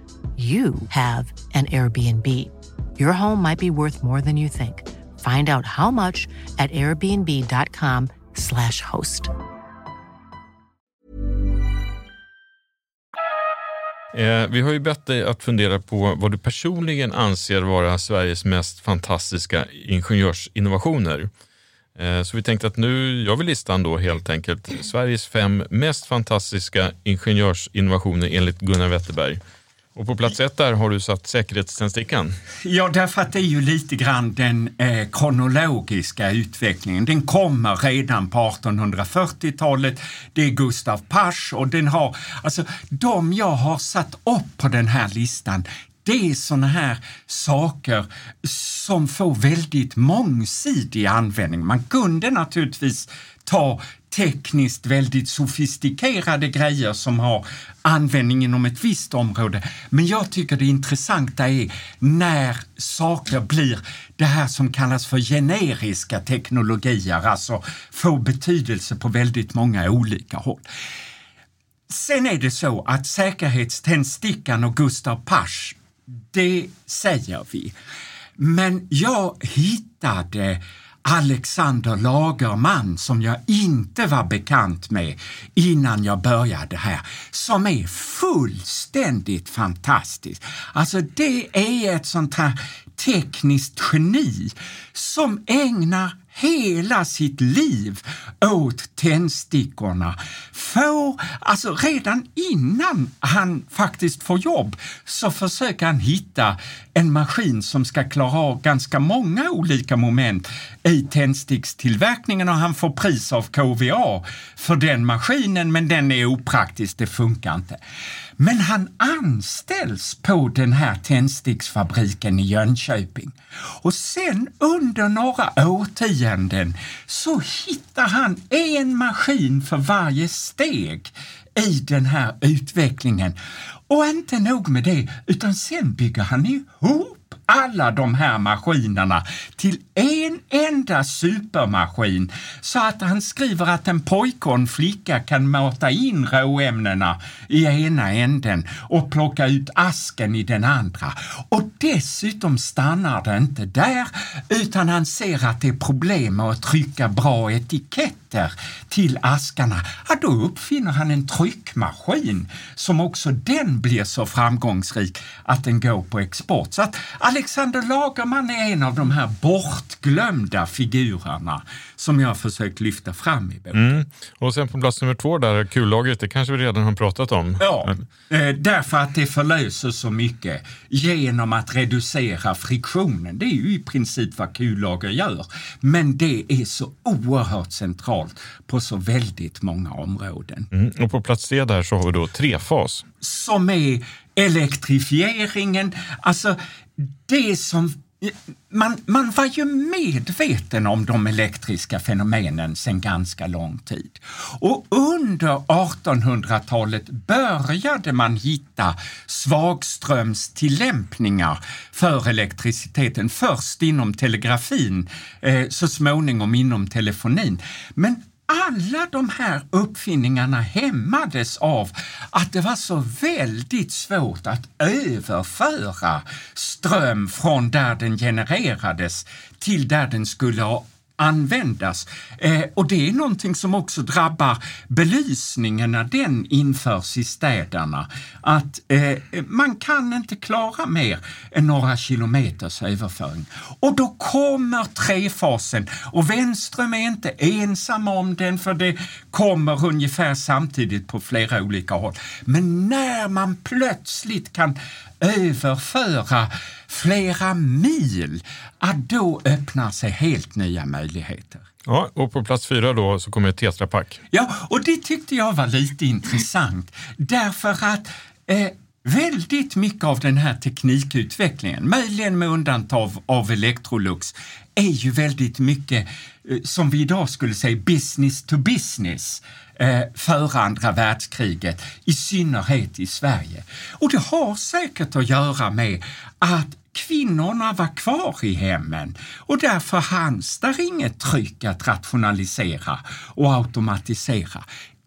you have an Airbnb. Your home might be worth more than you think. Find out how much at airbnb.com/slash host. Eh, vi har ju bett dig att fundera på vad du personligen anser vara Sveriges mest fantastiska ingenjörsinnovationer. Eh, så vi tänkte att nu gör vi listan då helt enkelt. Sveriges fem mest fantastiska ingenjörsinnovationer enligt Gunnar Wetterberg. Och på plats ett där har du satt säkerhetständstickan. Ja, därför att det är ju lite grann den eh, kronologiska utvecklingen. Den kommer redan på 1840-talet. Det är Gustav Pasch och den har, alltså de jag har satt upp på den här listan, det är såna här saker som får väldigt mångsidig användning. Man kunde naturligtvis ta tekniskt väldigt sofistikerade grejer som har användning inom ett visst område. Men jag tycker det intressanta är när saker blir det här som kallas för generiska teknologier, alltså får betydelse på väldigt många olika håll. Sen är det så att säkerhetständstickan och Gustav Pasch, det säger vi. Men jag hittade Alexander Lagerman som jag inte var bekant med innan jag började här, som är fullständigt fantastisk. Alltså det är ett sånt här tekniskt geni som ägnar hela sitt liv åt tändstickorna. Får, alltså redan innan han faktiskt får jobb så försöker han hitta en maskin som ska klara av ganska många olika moment i tändstickstillverkningen och han får pris av KVA för den maskinen men den är opraktisk, det funkar inte. Men han anställs på den här tändsticksfabriken i Jönköping. Och sen under några årtionden så hittar han en maskin för varje steg i den här utvecklingen. Och inte nog med det, utan sen bygger han ihop alla de här maskinerna till en enda supermaskin så att han skriver att en pojke och en flicka kan mata in råämnena i ena änden och plocka ut asken i den andra. Och dessutom stannar det inte där utan han ser att det är problem med att trycka bra etiketter till askarna. Ja, då uppfinner han en tryckmaskin som också den blir så framgångsrik att den går på export. Så att Alexander Lagerman är en av de här bortglömda figurerna som jag har försökt lyfta fram i boken. Mm. Och sen på plats nummer två där, kullagret, det kanske vi redan har pratat om. Ja, eh, därför att det förlöser så mycket genom att reducera friktionen. Det är ju i princip vad kullager gör. Men det är så oerhört centralt på så väldigt många områden. Mm. Och på plats tre där så har vi då trefas. Som är elektrifieringen, alltså det som man, man var ju medveten om de elektriska fenomenen sedan ganska lång tid. Och under 1800-talet började man hitta svagströmstillämpningar för elektriciteten. Först inom telegrafin, eh, så småningom inom telefonin. Men alla de här uppfinningarna hämmades av att det var så väldigt svårt att överföra ström från där den genererades till där den skulle användas. Eh, och det är någonting som också drabbar belysningen när den införs i städerna. Att eh, man kan inte klara mer än några kilometers överföring. Och då kommer trefasen och Wenström är inte ensam om den för det kommer ungefär samtidigt på flera olika håll. Men när man plötsligt kan överföra flera mil, att då öppnar sig helt nya möjligheter. Ja, och på plats fyra då så kommer Tetra Pak. Ja, och det tyckte jag var lite intressant därför att eh, väldigt mycket av den här teknikutvecklingen, möjligen med undantag av Electrolux, är ju väldigt mycket eh, som vi idag skulle säga business to business eh, före andra världskriget, i synnerhet i Sverige. Och det har säkert att göra med att kvinnorna var kvar i hemmen och därför fanns där inget tryck att rationalisera och automatisera.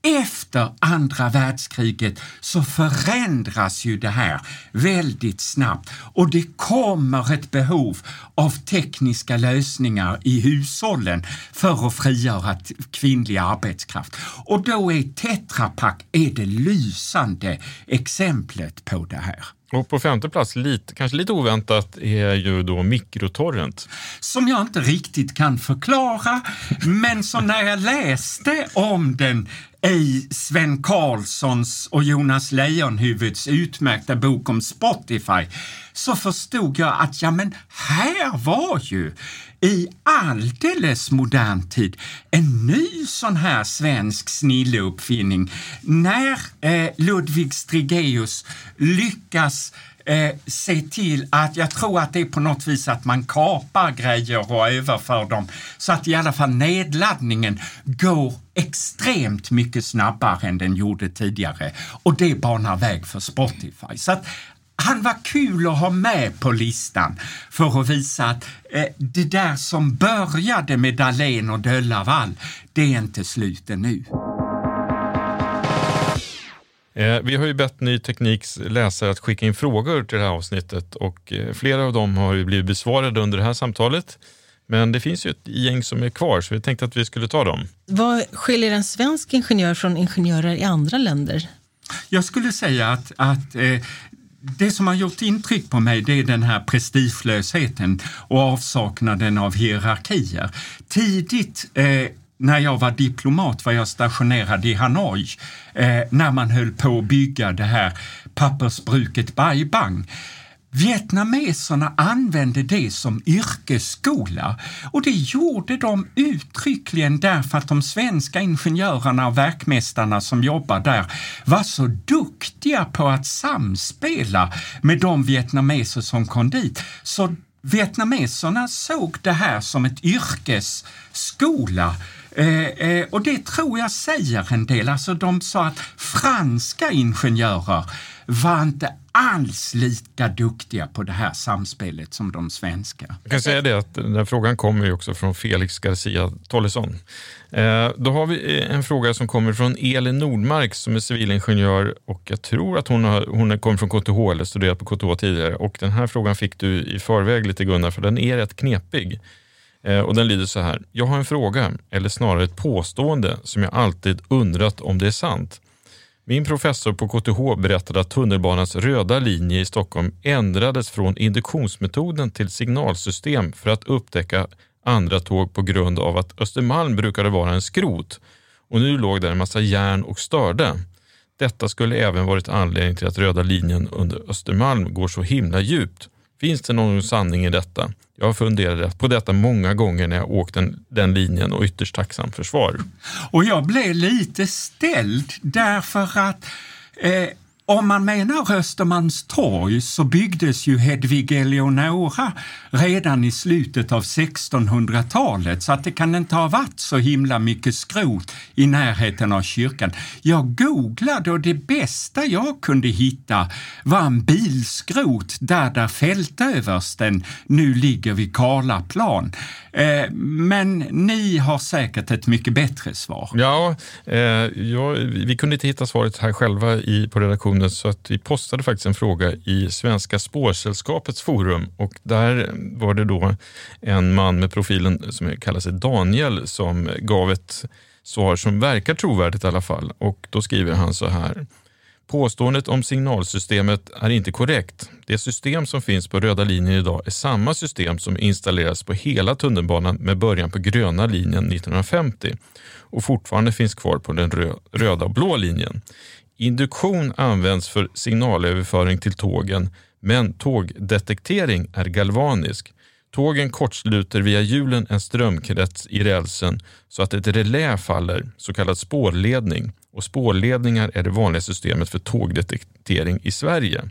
Efter andra världskriget så förändras ju det här väldigt snabbt och det kommer ett behov av tekniska lösningar i hushållen för att frigöra kvinnlig arbetskraft. Och då är Tetra Pak är det lysande exemplet på det här. Och på femte plats, lite, kanske lite oväntat, är ju då mikrotorrent. Som jag inte riktigt kan förklara, men som när jag läste om den i Sven Karlssons och Jonas Leijonhuvuds utmärkta bok om Spotify så förstod jag att ja, men här var ju i alldeles modern tid en ny sån här svensk snilleuppfinning när eh, Ludvig Strigeus lyckas eh, se till att, jag tror att det är på något vis att man kapar grejer och överför dem så att i alla fall nedladdningen går extremt mycket snabbare än den gjorde tidigare och det banar väg för Spotify. Så att han var kul att ha med på listan för att visa att eh, det där som började med Dahlén och Döllavall, det är inte slut ännu. Eh, vi har ju bett Ny Tekniks läsare att skicka in frågor till det här avsnittet och eh, flera av dem har ju blivit besvarade under det här samtalet. Men det finns ju ett gäng som är kvar så vi tänkte att vi skulle ta dem. Vad skiljer en svensk ingenjör från ingenjörer i andra länder? Jag skulle säga att, att eh, det som har gjort intryck på mig det är den här prestigelösheten och avsaknaden av hierarkier. Tidigt eh, när jag var diplomat var jag stationerad i Hanoi eh, när man höll på att bygga det här pappersbruket Bai Bang. Vietnameserna använde det som yrkesskola och det gjorde de uttryckligen därför att de svenska ingenjörerna och verkmästarna som jobbar där var så duktiga på att samspela med de vietnameser som kom dit. Så vietnameserna såg det här som ett yrkesskola Eh, eh, och det tror jag säger en del. Alltså de sa att franska ingenjörer var inte alls lika duktiga på det här samspelet som de svenska. Jag kan säga det att den här frågan kommer ju också från Felix Garcia Tollesson. Eh, då har vi eh, en fråga som kommer från Elin Nordmark som är civilingenjör och jag tror att hon, har, hon kommer från KTH eller studerat på KTH tidigare och den här frågan fick du i förväg lite Gunnar för den är rätt knepig. Eh, och den lyder så här. Jag har en fråga, eller snarare ett påstående, som jag alltid undrat om det är sant. Min professor på KTH berättade att tunnelbanans röda linje i Stockholm ändrades från induktionsmetoden till signalsystem för att upptäcka andra tåg på grund av att Östermalm brukade vara en skrot och nu låg där en massa järn och störde. Detta skulle även varit anledning till att röda linjen under Östermalm går så himla djupt. Finns det någon sanning i detta? Jag har funderat på detta många gånger när jag åkt den, den linjen och ytterst tacksam för svar. Och jag blev lite ställd därför att eh, om man menar Östermalmstorg så byggdes ju Hedvig Eleonora redan i slutet av 1600-talet så att det kan inte ha varit så himla mycket skrot i närheten av kyrkan. Jag googlade och det bästa jag kunde hitta var en bilskrot där där fältöversten nu ligger vid Karlaplan. Eh, men ni har säkert ett mycket bättre svar. Ja, eh, ja, vi kunde inte hitta svaret här själva i, på redaktionen så att vi postade faktiskt en fråga i Svenska spårsällskapets forum och där var det då en man med profilen som kallar sig Daniel som gav ett svar som verkar trovärdigt i alla fall och då skriver han så här. Påståendet om signalsystemet är inte korrekt. Det system som finns på röda linjen idag är samma system som installerades på hela tunnelbanan med början på gröna linjen 1950 och fortfarande finns kvar på den röda och blå linjen. Induktion används för signalöverföring till tågen men tågdetektering är galvanisk. Tågen kortsluter via hjulen en strömkrets i rälsen så att ett relä faller, så kallad spårledning. Och spårledningar är det vanliga systemet för tågdetektering i Sverige.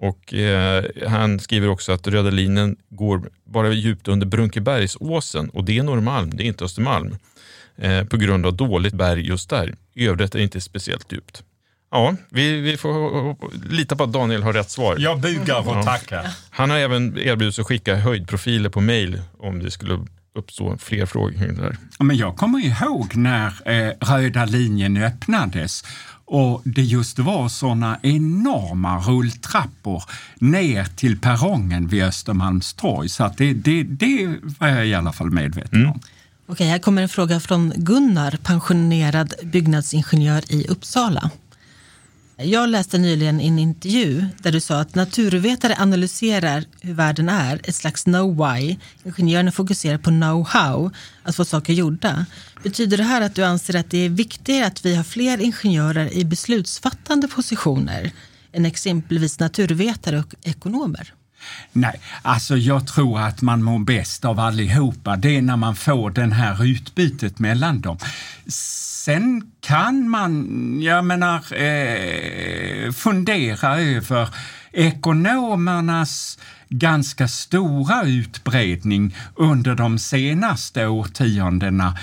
Och, eh, han skriver också att röda linjen går bara djupt under Brunkebergsåsen och det är Norrmalm, det är inte Östermalm. Eh, på grund av dåligt berg just där. I övrigt är det inte speciellt djupt. Ja, vi, vi får lita på att Daniel har rätt svar. Jag bugar och tackar. Han har även erbjudit sig att skicka höjdprofiler på mail om det skulle uppstå fler frågor kring det där. Men jag kommer ihåg när eh, röda linjen öppnades och det just var sådana enorma rulltrappor ner till perrongen vid Östermalmstorg. Så att det, det, det var jag i alla fall medveten mm. om. Okej, här kommer en fråga från Gunnar, pensionerad byggnadsingenjör i Uppsala. Jag läste nyligen i en intervju där du sa att naturvetare analyserar hur världen är, ett slags know why. Ingenjörerna fokuserar på know-how, att få saker gjorda. Betyder det här att du anser att det är viktigare att vi har fler ingenjörer i beslutsfattande positioner än exempelvis naturvetare och ekonomer? Nej, alltså jag tror att man mår bäst av allihopa. Det är när man får det här utbytet mellan dem. Sen kan man, jag menar, eh, fundera över ekonomernas ganska stora utbredning under de senaste årtiondena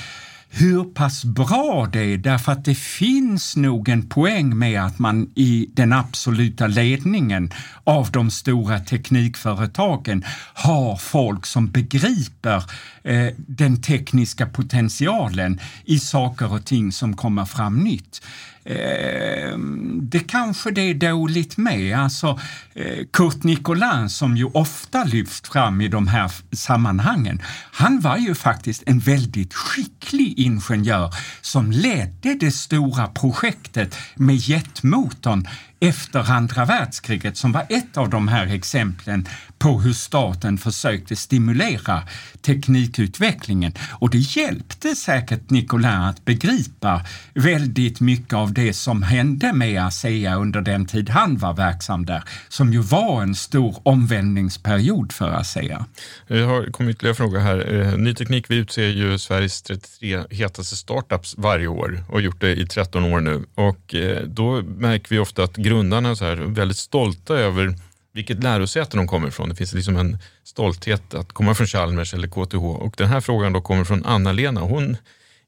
hur pass bra det är därför att det finns nog en poäng med att man i den absoluta ledningen av de stora teknikföretagen har folk som begriper eh, den tekniska potentialen i saker och ting som kommer fram nytt. Eh, det kanske det är dåligt med. Alltså, eh, Kurt Nicolin som ju ofta lyfts fram i de här sammanhangen, han var ju faktiskt en väldigt skicklig ingenjör som ledde det stora projektet med jetmotorn efter andra världskriget som var ett av de här exemplen på hur staten försökte stimulera teknikutvecklingen. Och det hjälpte säkert Nicolin att begripa väldigt mycket av det som hände med ASEA under den tid han var verksam där, som ju var en stor omvändningsperiod för ASEA. Det har kommit ytterligare fråga här. Eh, ny Teknik, vi utser ju Sveriges 33 hetaste startups varje år och gjort det i 13 år nu. Och eh, då märker vi ofta att grundarna är så här väldigt stolta över vilket lärosäte de kommer ifrån. Det finns liksom en stolthet att komma från Chalmers eller KTH. Och den här frågan då kommer från Anna-Lena. Hon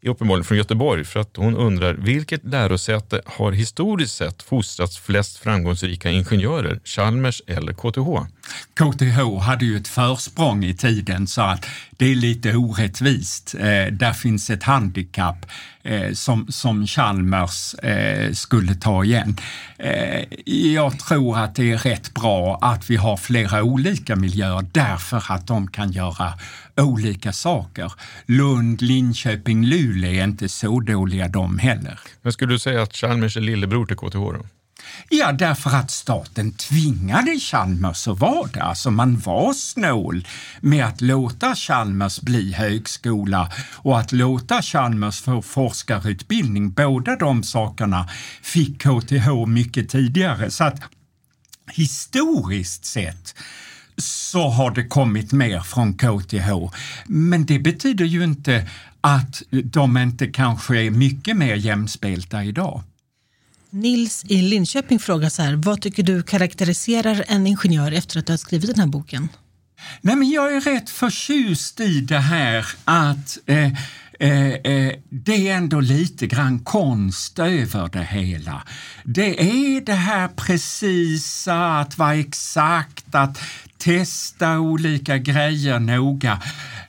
är uppenbarligen från Göteborg för att hon undrar vilket lärosäte har historiskt sett fostrats flest framgångsrika ingenjörer, Chalmers eller KTH? KTH hade ju ett försprång i tiden så att det är lite orättvist. Eh, där finns ett handikapp eh, som, som Chalmers eh, skulle ta igen. Eh, jag tror att det är rätt bra att vi har flera olika miljöer därför att de kan göra olika saker. Lund, Linköping, Luleå är inte så dåliga de heller. Men skulle du säga att Chalmers är lillebror till KTH då? Ja, därför att staten tvingade Chalmers att vara det. Alltså man var snål med att låta Chalmers bli högskola och att låta Chalmers få forskarutbildning. Båda de sakerna fick KTH mycket tidigare. Så att historiskt sett så har det kommit mer från KTH. Men det betyder ju inte att de inte kanske är mycket mer jämspelta idag. Nils i Linköping frågar så här, vad tycker du karaktäriserar en ingenjör efter att du har skrivit den här boken? Nej, men jag är rätt förtjust i det här att eh, Eh, eh, det är ändå lite grann konst över det hela. Det är det här precisa, att vara exakt, att testa olika grejer noga.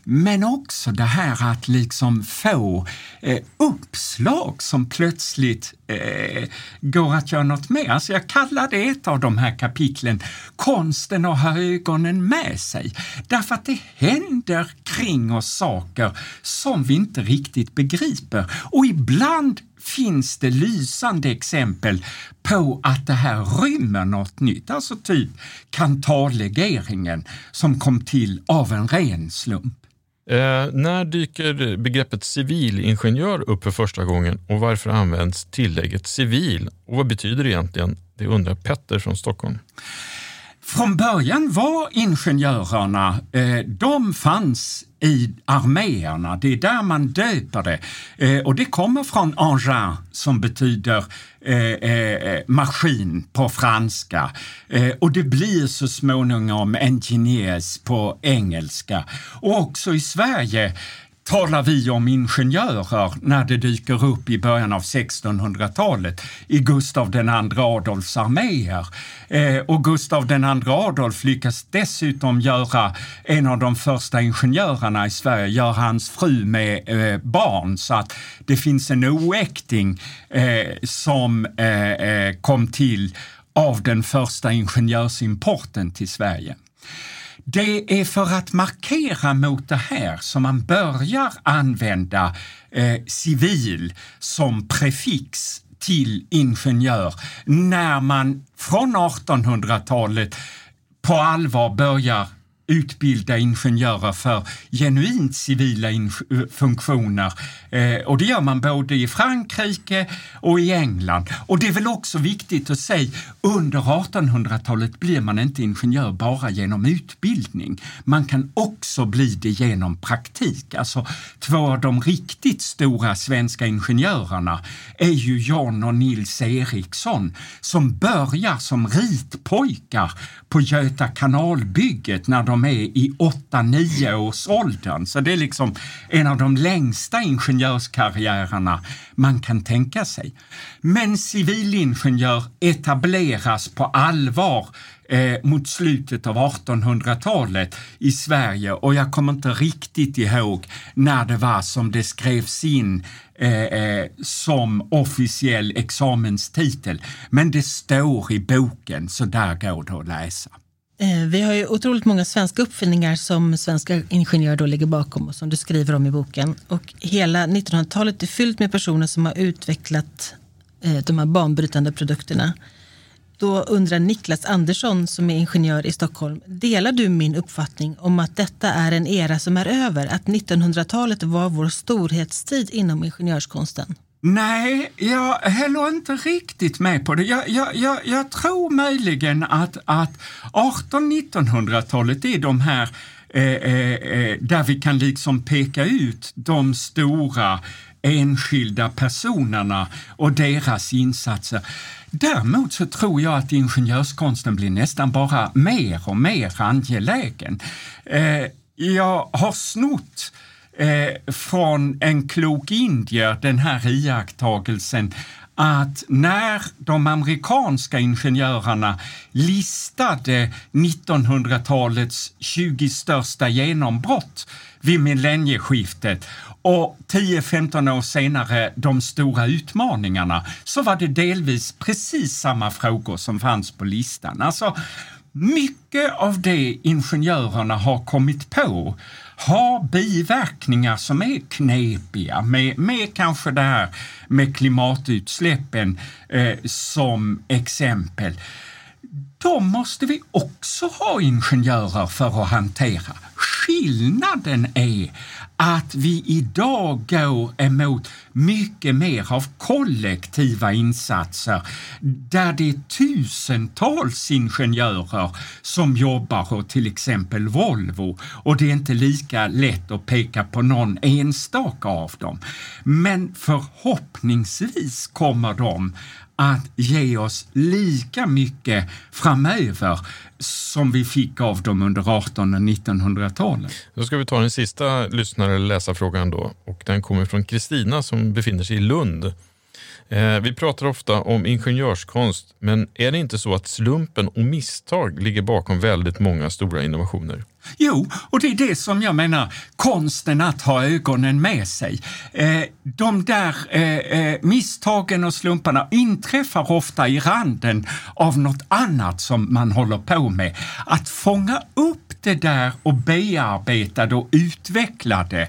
Men också det här att liksom få eh, uppslag som plötsligt eh, går att göra något med. Alltså jag kallar det ett av de här kapitlen Konsten att ha ögonen med sig. Därför att det händer kring oss saker som vi inte riktigt begriper. Och ibland finns det lysande exempel på att det här rymmer något nytt. Alltså typ kantallegeringen som kom till av en ren slump. Eh, när dyker begreppet civilingenjör upp för första gången och varför används tillägget civil? Och vad betyder det egentligen? Det undrar Petter från Stockholm. Från början var ingenjörerna, eh, de fanns i arméerna. Det är där man döper det. Eh, och det kommer från engin som betyder eh, eh, maskin på franska. Eh, och det blir så småningom engineers på engelska. Och också i Sverige talar vi om ingenjörer när det dyker upp i början av 1600-talet i Gustav II Adolfs arméer. Eh, och Gustav II Adolf lyckas dessutom göra en av de första ingenjörerna i Sverige, gör hans fru med eh, barn så att det finns en oäkting eh, som eh, eh kom till av den första ingenjörsimporten till Sverige. Det är för att markera mot det här som man börjar använda eh, civil som prefix till ingenjör. När man från 1800-talet på allvar börjar utbilda ingenjörer för genuint civila eh, funktioner. Eh, och det gör man både i Frankrike och i England. Och det är väl också viktigt att säga, under 1800-talet blir man inte ingenjör bara genom utbildning. Man kan också bli det genom praktik. Alltså två av de riktigt stora svenska ingenjörerna är ju John och Nils Eriksson som börjar som ritpojkar på Göta kanalbygget när de de är i 8-9 års åldern. Så det är liksom en av de längsta ingenjörskarriärerna man kan tänka sig. Men civilingenjör etableras på allvar eh, mot slutet av 1800-talet i Sverige och jag kommer inte riktigt ihåg när det var som det skrevs in eh, eh, som officiell examenstitel. Men det står i boken så där går det att läsa. Eh, vi har ju otroligt många svenska uppfinningar som svenska ingenjörer då ligger bakom och som du skriver om i boken. Och hela 1900-talet är fyllt med personer som har utvecklat eh, de här banbrytande produkterna. Då undrar Niklas Andersson som är ingenjör i Stockholm, delar du min uppfattning om att detta är en era som är över? Att 1900-talet var vår storhetstid inom ingenjörskonsten? Nej, jag håller inte riktigt med på det. Jag, jag, jag, jag tror möjligen att, att 1800-1900-talet är de här eh, eh, eh, där vi kan liksom peka ut de stora enskilda personerna och deras insatser. Däremot så tror jag att ingenjörskonsten blir nästan bara mer och mer angelägen. Eh, jag har snott eh, från en klok indier den här iakttagelsen att när de amerikanska ingenjörerna listade 1900-talets 20 största genombrott vid millennieskiftet och 10-15 år senare de stora utmaningarna så var det delvis precis samma frågor som fanns på listan. Alltså, mycket av det ingenjörerna har kommit på har biverkningar som är knepiga med, med kanske det här med klimatutsläppen eh, som exempel. De måste vi också ha ingenjörer för att hantera. Skillnaden är att vi idag går emot mycket mer av kollektiva insatser där det är tusentals ingenjörer som jobbar åt till exempel Volvo och det är inte lika lätt att peka på någon enstaka av dem. Men förhoppningsvis kommer de att ge oss lika mycket framöver som vi fick av dem under 1800 och 1900-talet. Då ska vi ta den sista lyssnare eller läsarfrågan då och den kommer från Kristina som befinner sig i Lund. Eh, vi pratar ofta om ingenjörskonst, men är det inte så att slumpen och misstag ligger bakom väldigt många stora innovationer? Jo, och det är det som jag menar, konsten att ha ögonen med sig. Eh, de där eh, eh, misstagen och slumparna inträffar ofta i randen av något annat som man håller på med. Att fånga upp det där och bearbeta det och utveckla det,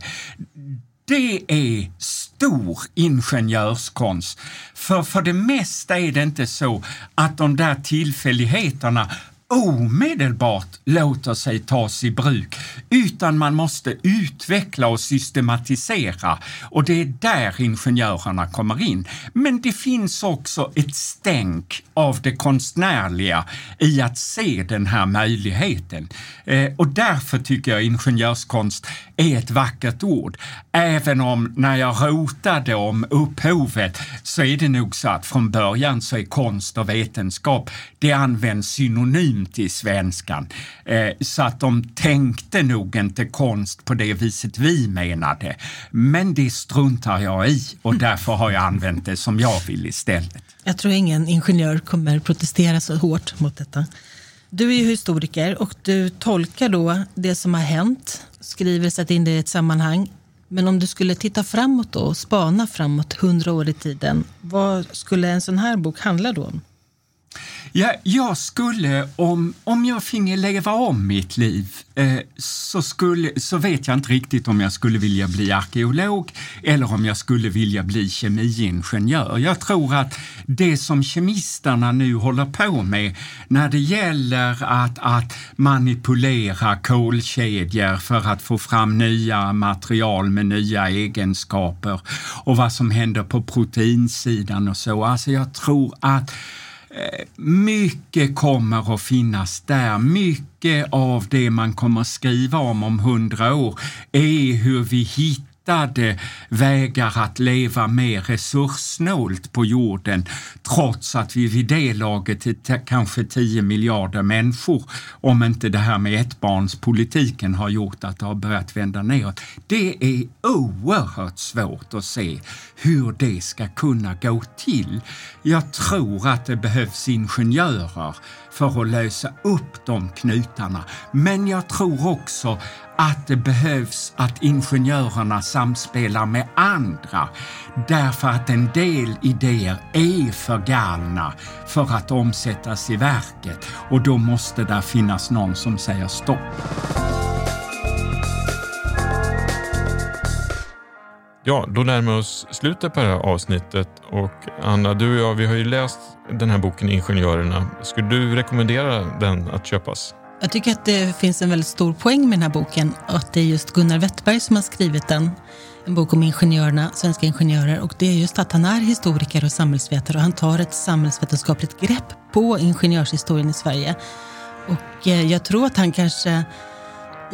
det är stor ingenjörskonst. För för det mesta är det inte så att de där tillfälligheterna omedelbart låter sig tas i bruk, utan man måste utveckla och systematisera och det är där ingenjörerna kommer in. Men det finns också ett stänk av det konstnärliga i att se den här möjligheten. Eh, och därför tycker jag ingenjörskonst är ett vackert ord. Även om när jag rotade om upphovet så är det nog så att från början så är konst och vetenskap, det används synonymt i svenskan. Eh, så att de tänkte nog inte konst på det viset vi menade. Men det struntar jag i och därför har jag använt det som jag vill istället. Jag tror ingen ingenjör kommer protestera så hårt mot detta. Du är ju historiker och du tolkar då det som har hänt, skriver, sätter in det i ett sammanhang. Men om du skulle titta framåt då, och spana framåt hundra år i tiden, vad skulle en sån här bok handla då om? Ja, jag skulle, om, om jag finge leva om mitt liv, eh, så, skulle, så vet jag inte riktigt om jag skulle vilja bli arkeolog eller om jag skulle vilja bli kemiingenjör. Jag tror att det som kemisterna nu håller på med när det gäller att, att manipulera kolkedjor för att få fram nya material med nya egenskaper och vad som händer på proteinsidan och så. Alltså jag tror att mycket kommer att finnas där. Mycket av det man kommer skriva om om hundra år är hur vi hittar hittade vägar att leva mer resurssnålt på jorden trots att vi vid det laget är kanske 10 miljarder människor om inte det här med ettbarnspolitiken har gjort att det har börjat vända neråt. Det är oerhört svårt att se hur det ska kunna gå till. Jag tror att det behövs ingenjörer för att lösa upp de knutarna. Men jag tror också att det behövs att ingenjörerna samspelar med andra därför att en del idéer är för galna för att omsättas i verket och då måste det finnas någon som säger stopp. Ja, då närmar vi oss slutet på det här avsnittet och Anna, du och jag, vi har ju läst den här boken Ingenjörerna. Skulle du rekommendera den att köpas? Jag tycker att det finns en väldigt stor poäng med den här boken och att det är just Gunnar Wettberg som har skrivit den. En bok om ingenjörerna, svenska ingenjörer och det är just att han är historiker och samhällsvetare och han tar ett samhällsvetenskapligt grepp på ingenjörshistorien i Sverige. Och eh, jag tror att han kanske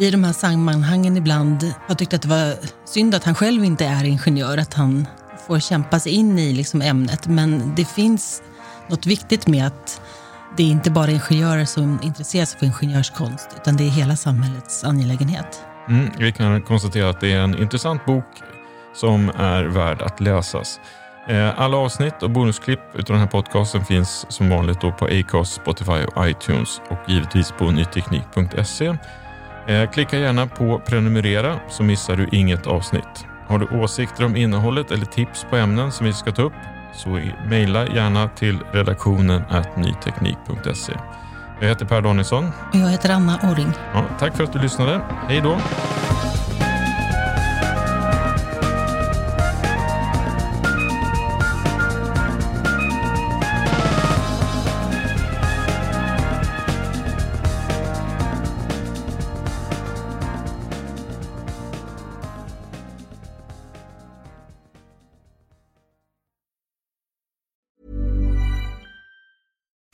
i de här sammanhangen ibland har tyckt att det var synd att han själv inte är ingenjör, att han får kämpa sig in i liksom ämnet. Men det finns något viktigt med att det är inte bara ingenjörer som intresserar sig för ingenjörskonst, utan det är hela samhällets angelägenhet. Mm, vi kan konstatera att det är en intressant bok som är värd att läsas. Eh, alla avsnitt och bonusklipp av den här podcasten finns som vanligt då på Acast, Spotify och iTunes och givetvis på nyteknik.se. Eh, klicka gärna på prenumerera så missar du inget avsnitt. Har du åsikter om innehållet eller tips på ämnen som vi ska ta upp så mejla gärna till redaktionen nyteknik.se. Jag heter Per Danielsson. Och jag heter Anna Orring. Ja, tack för att du lyssnade. Hej då!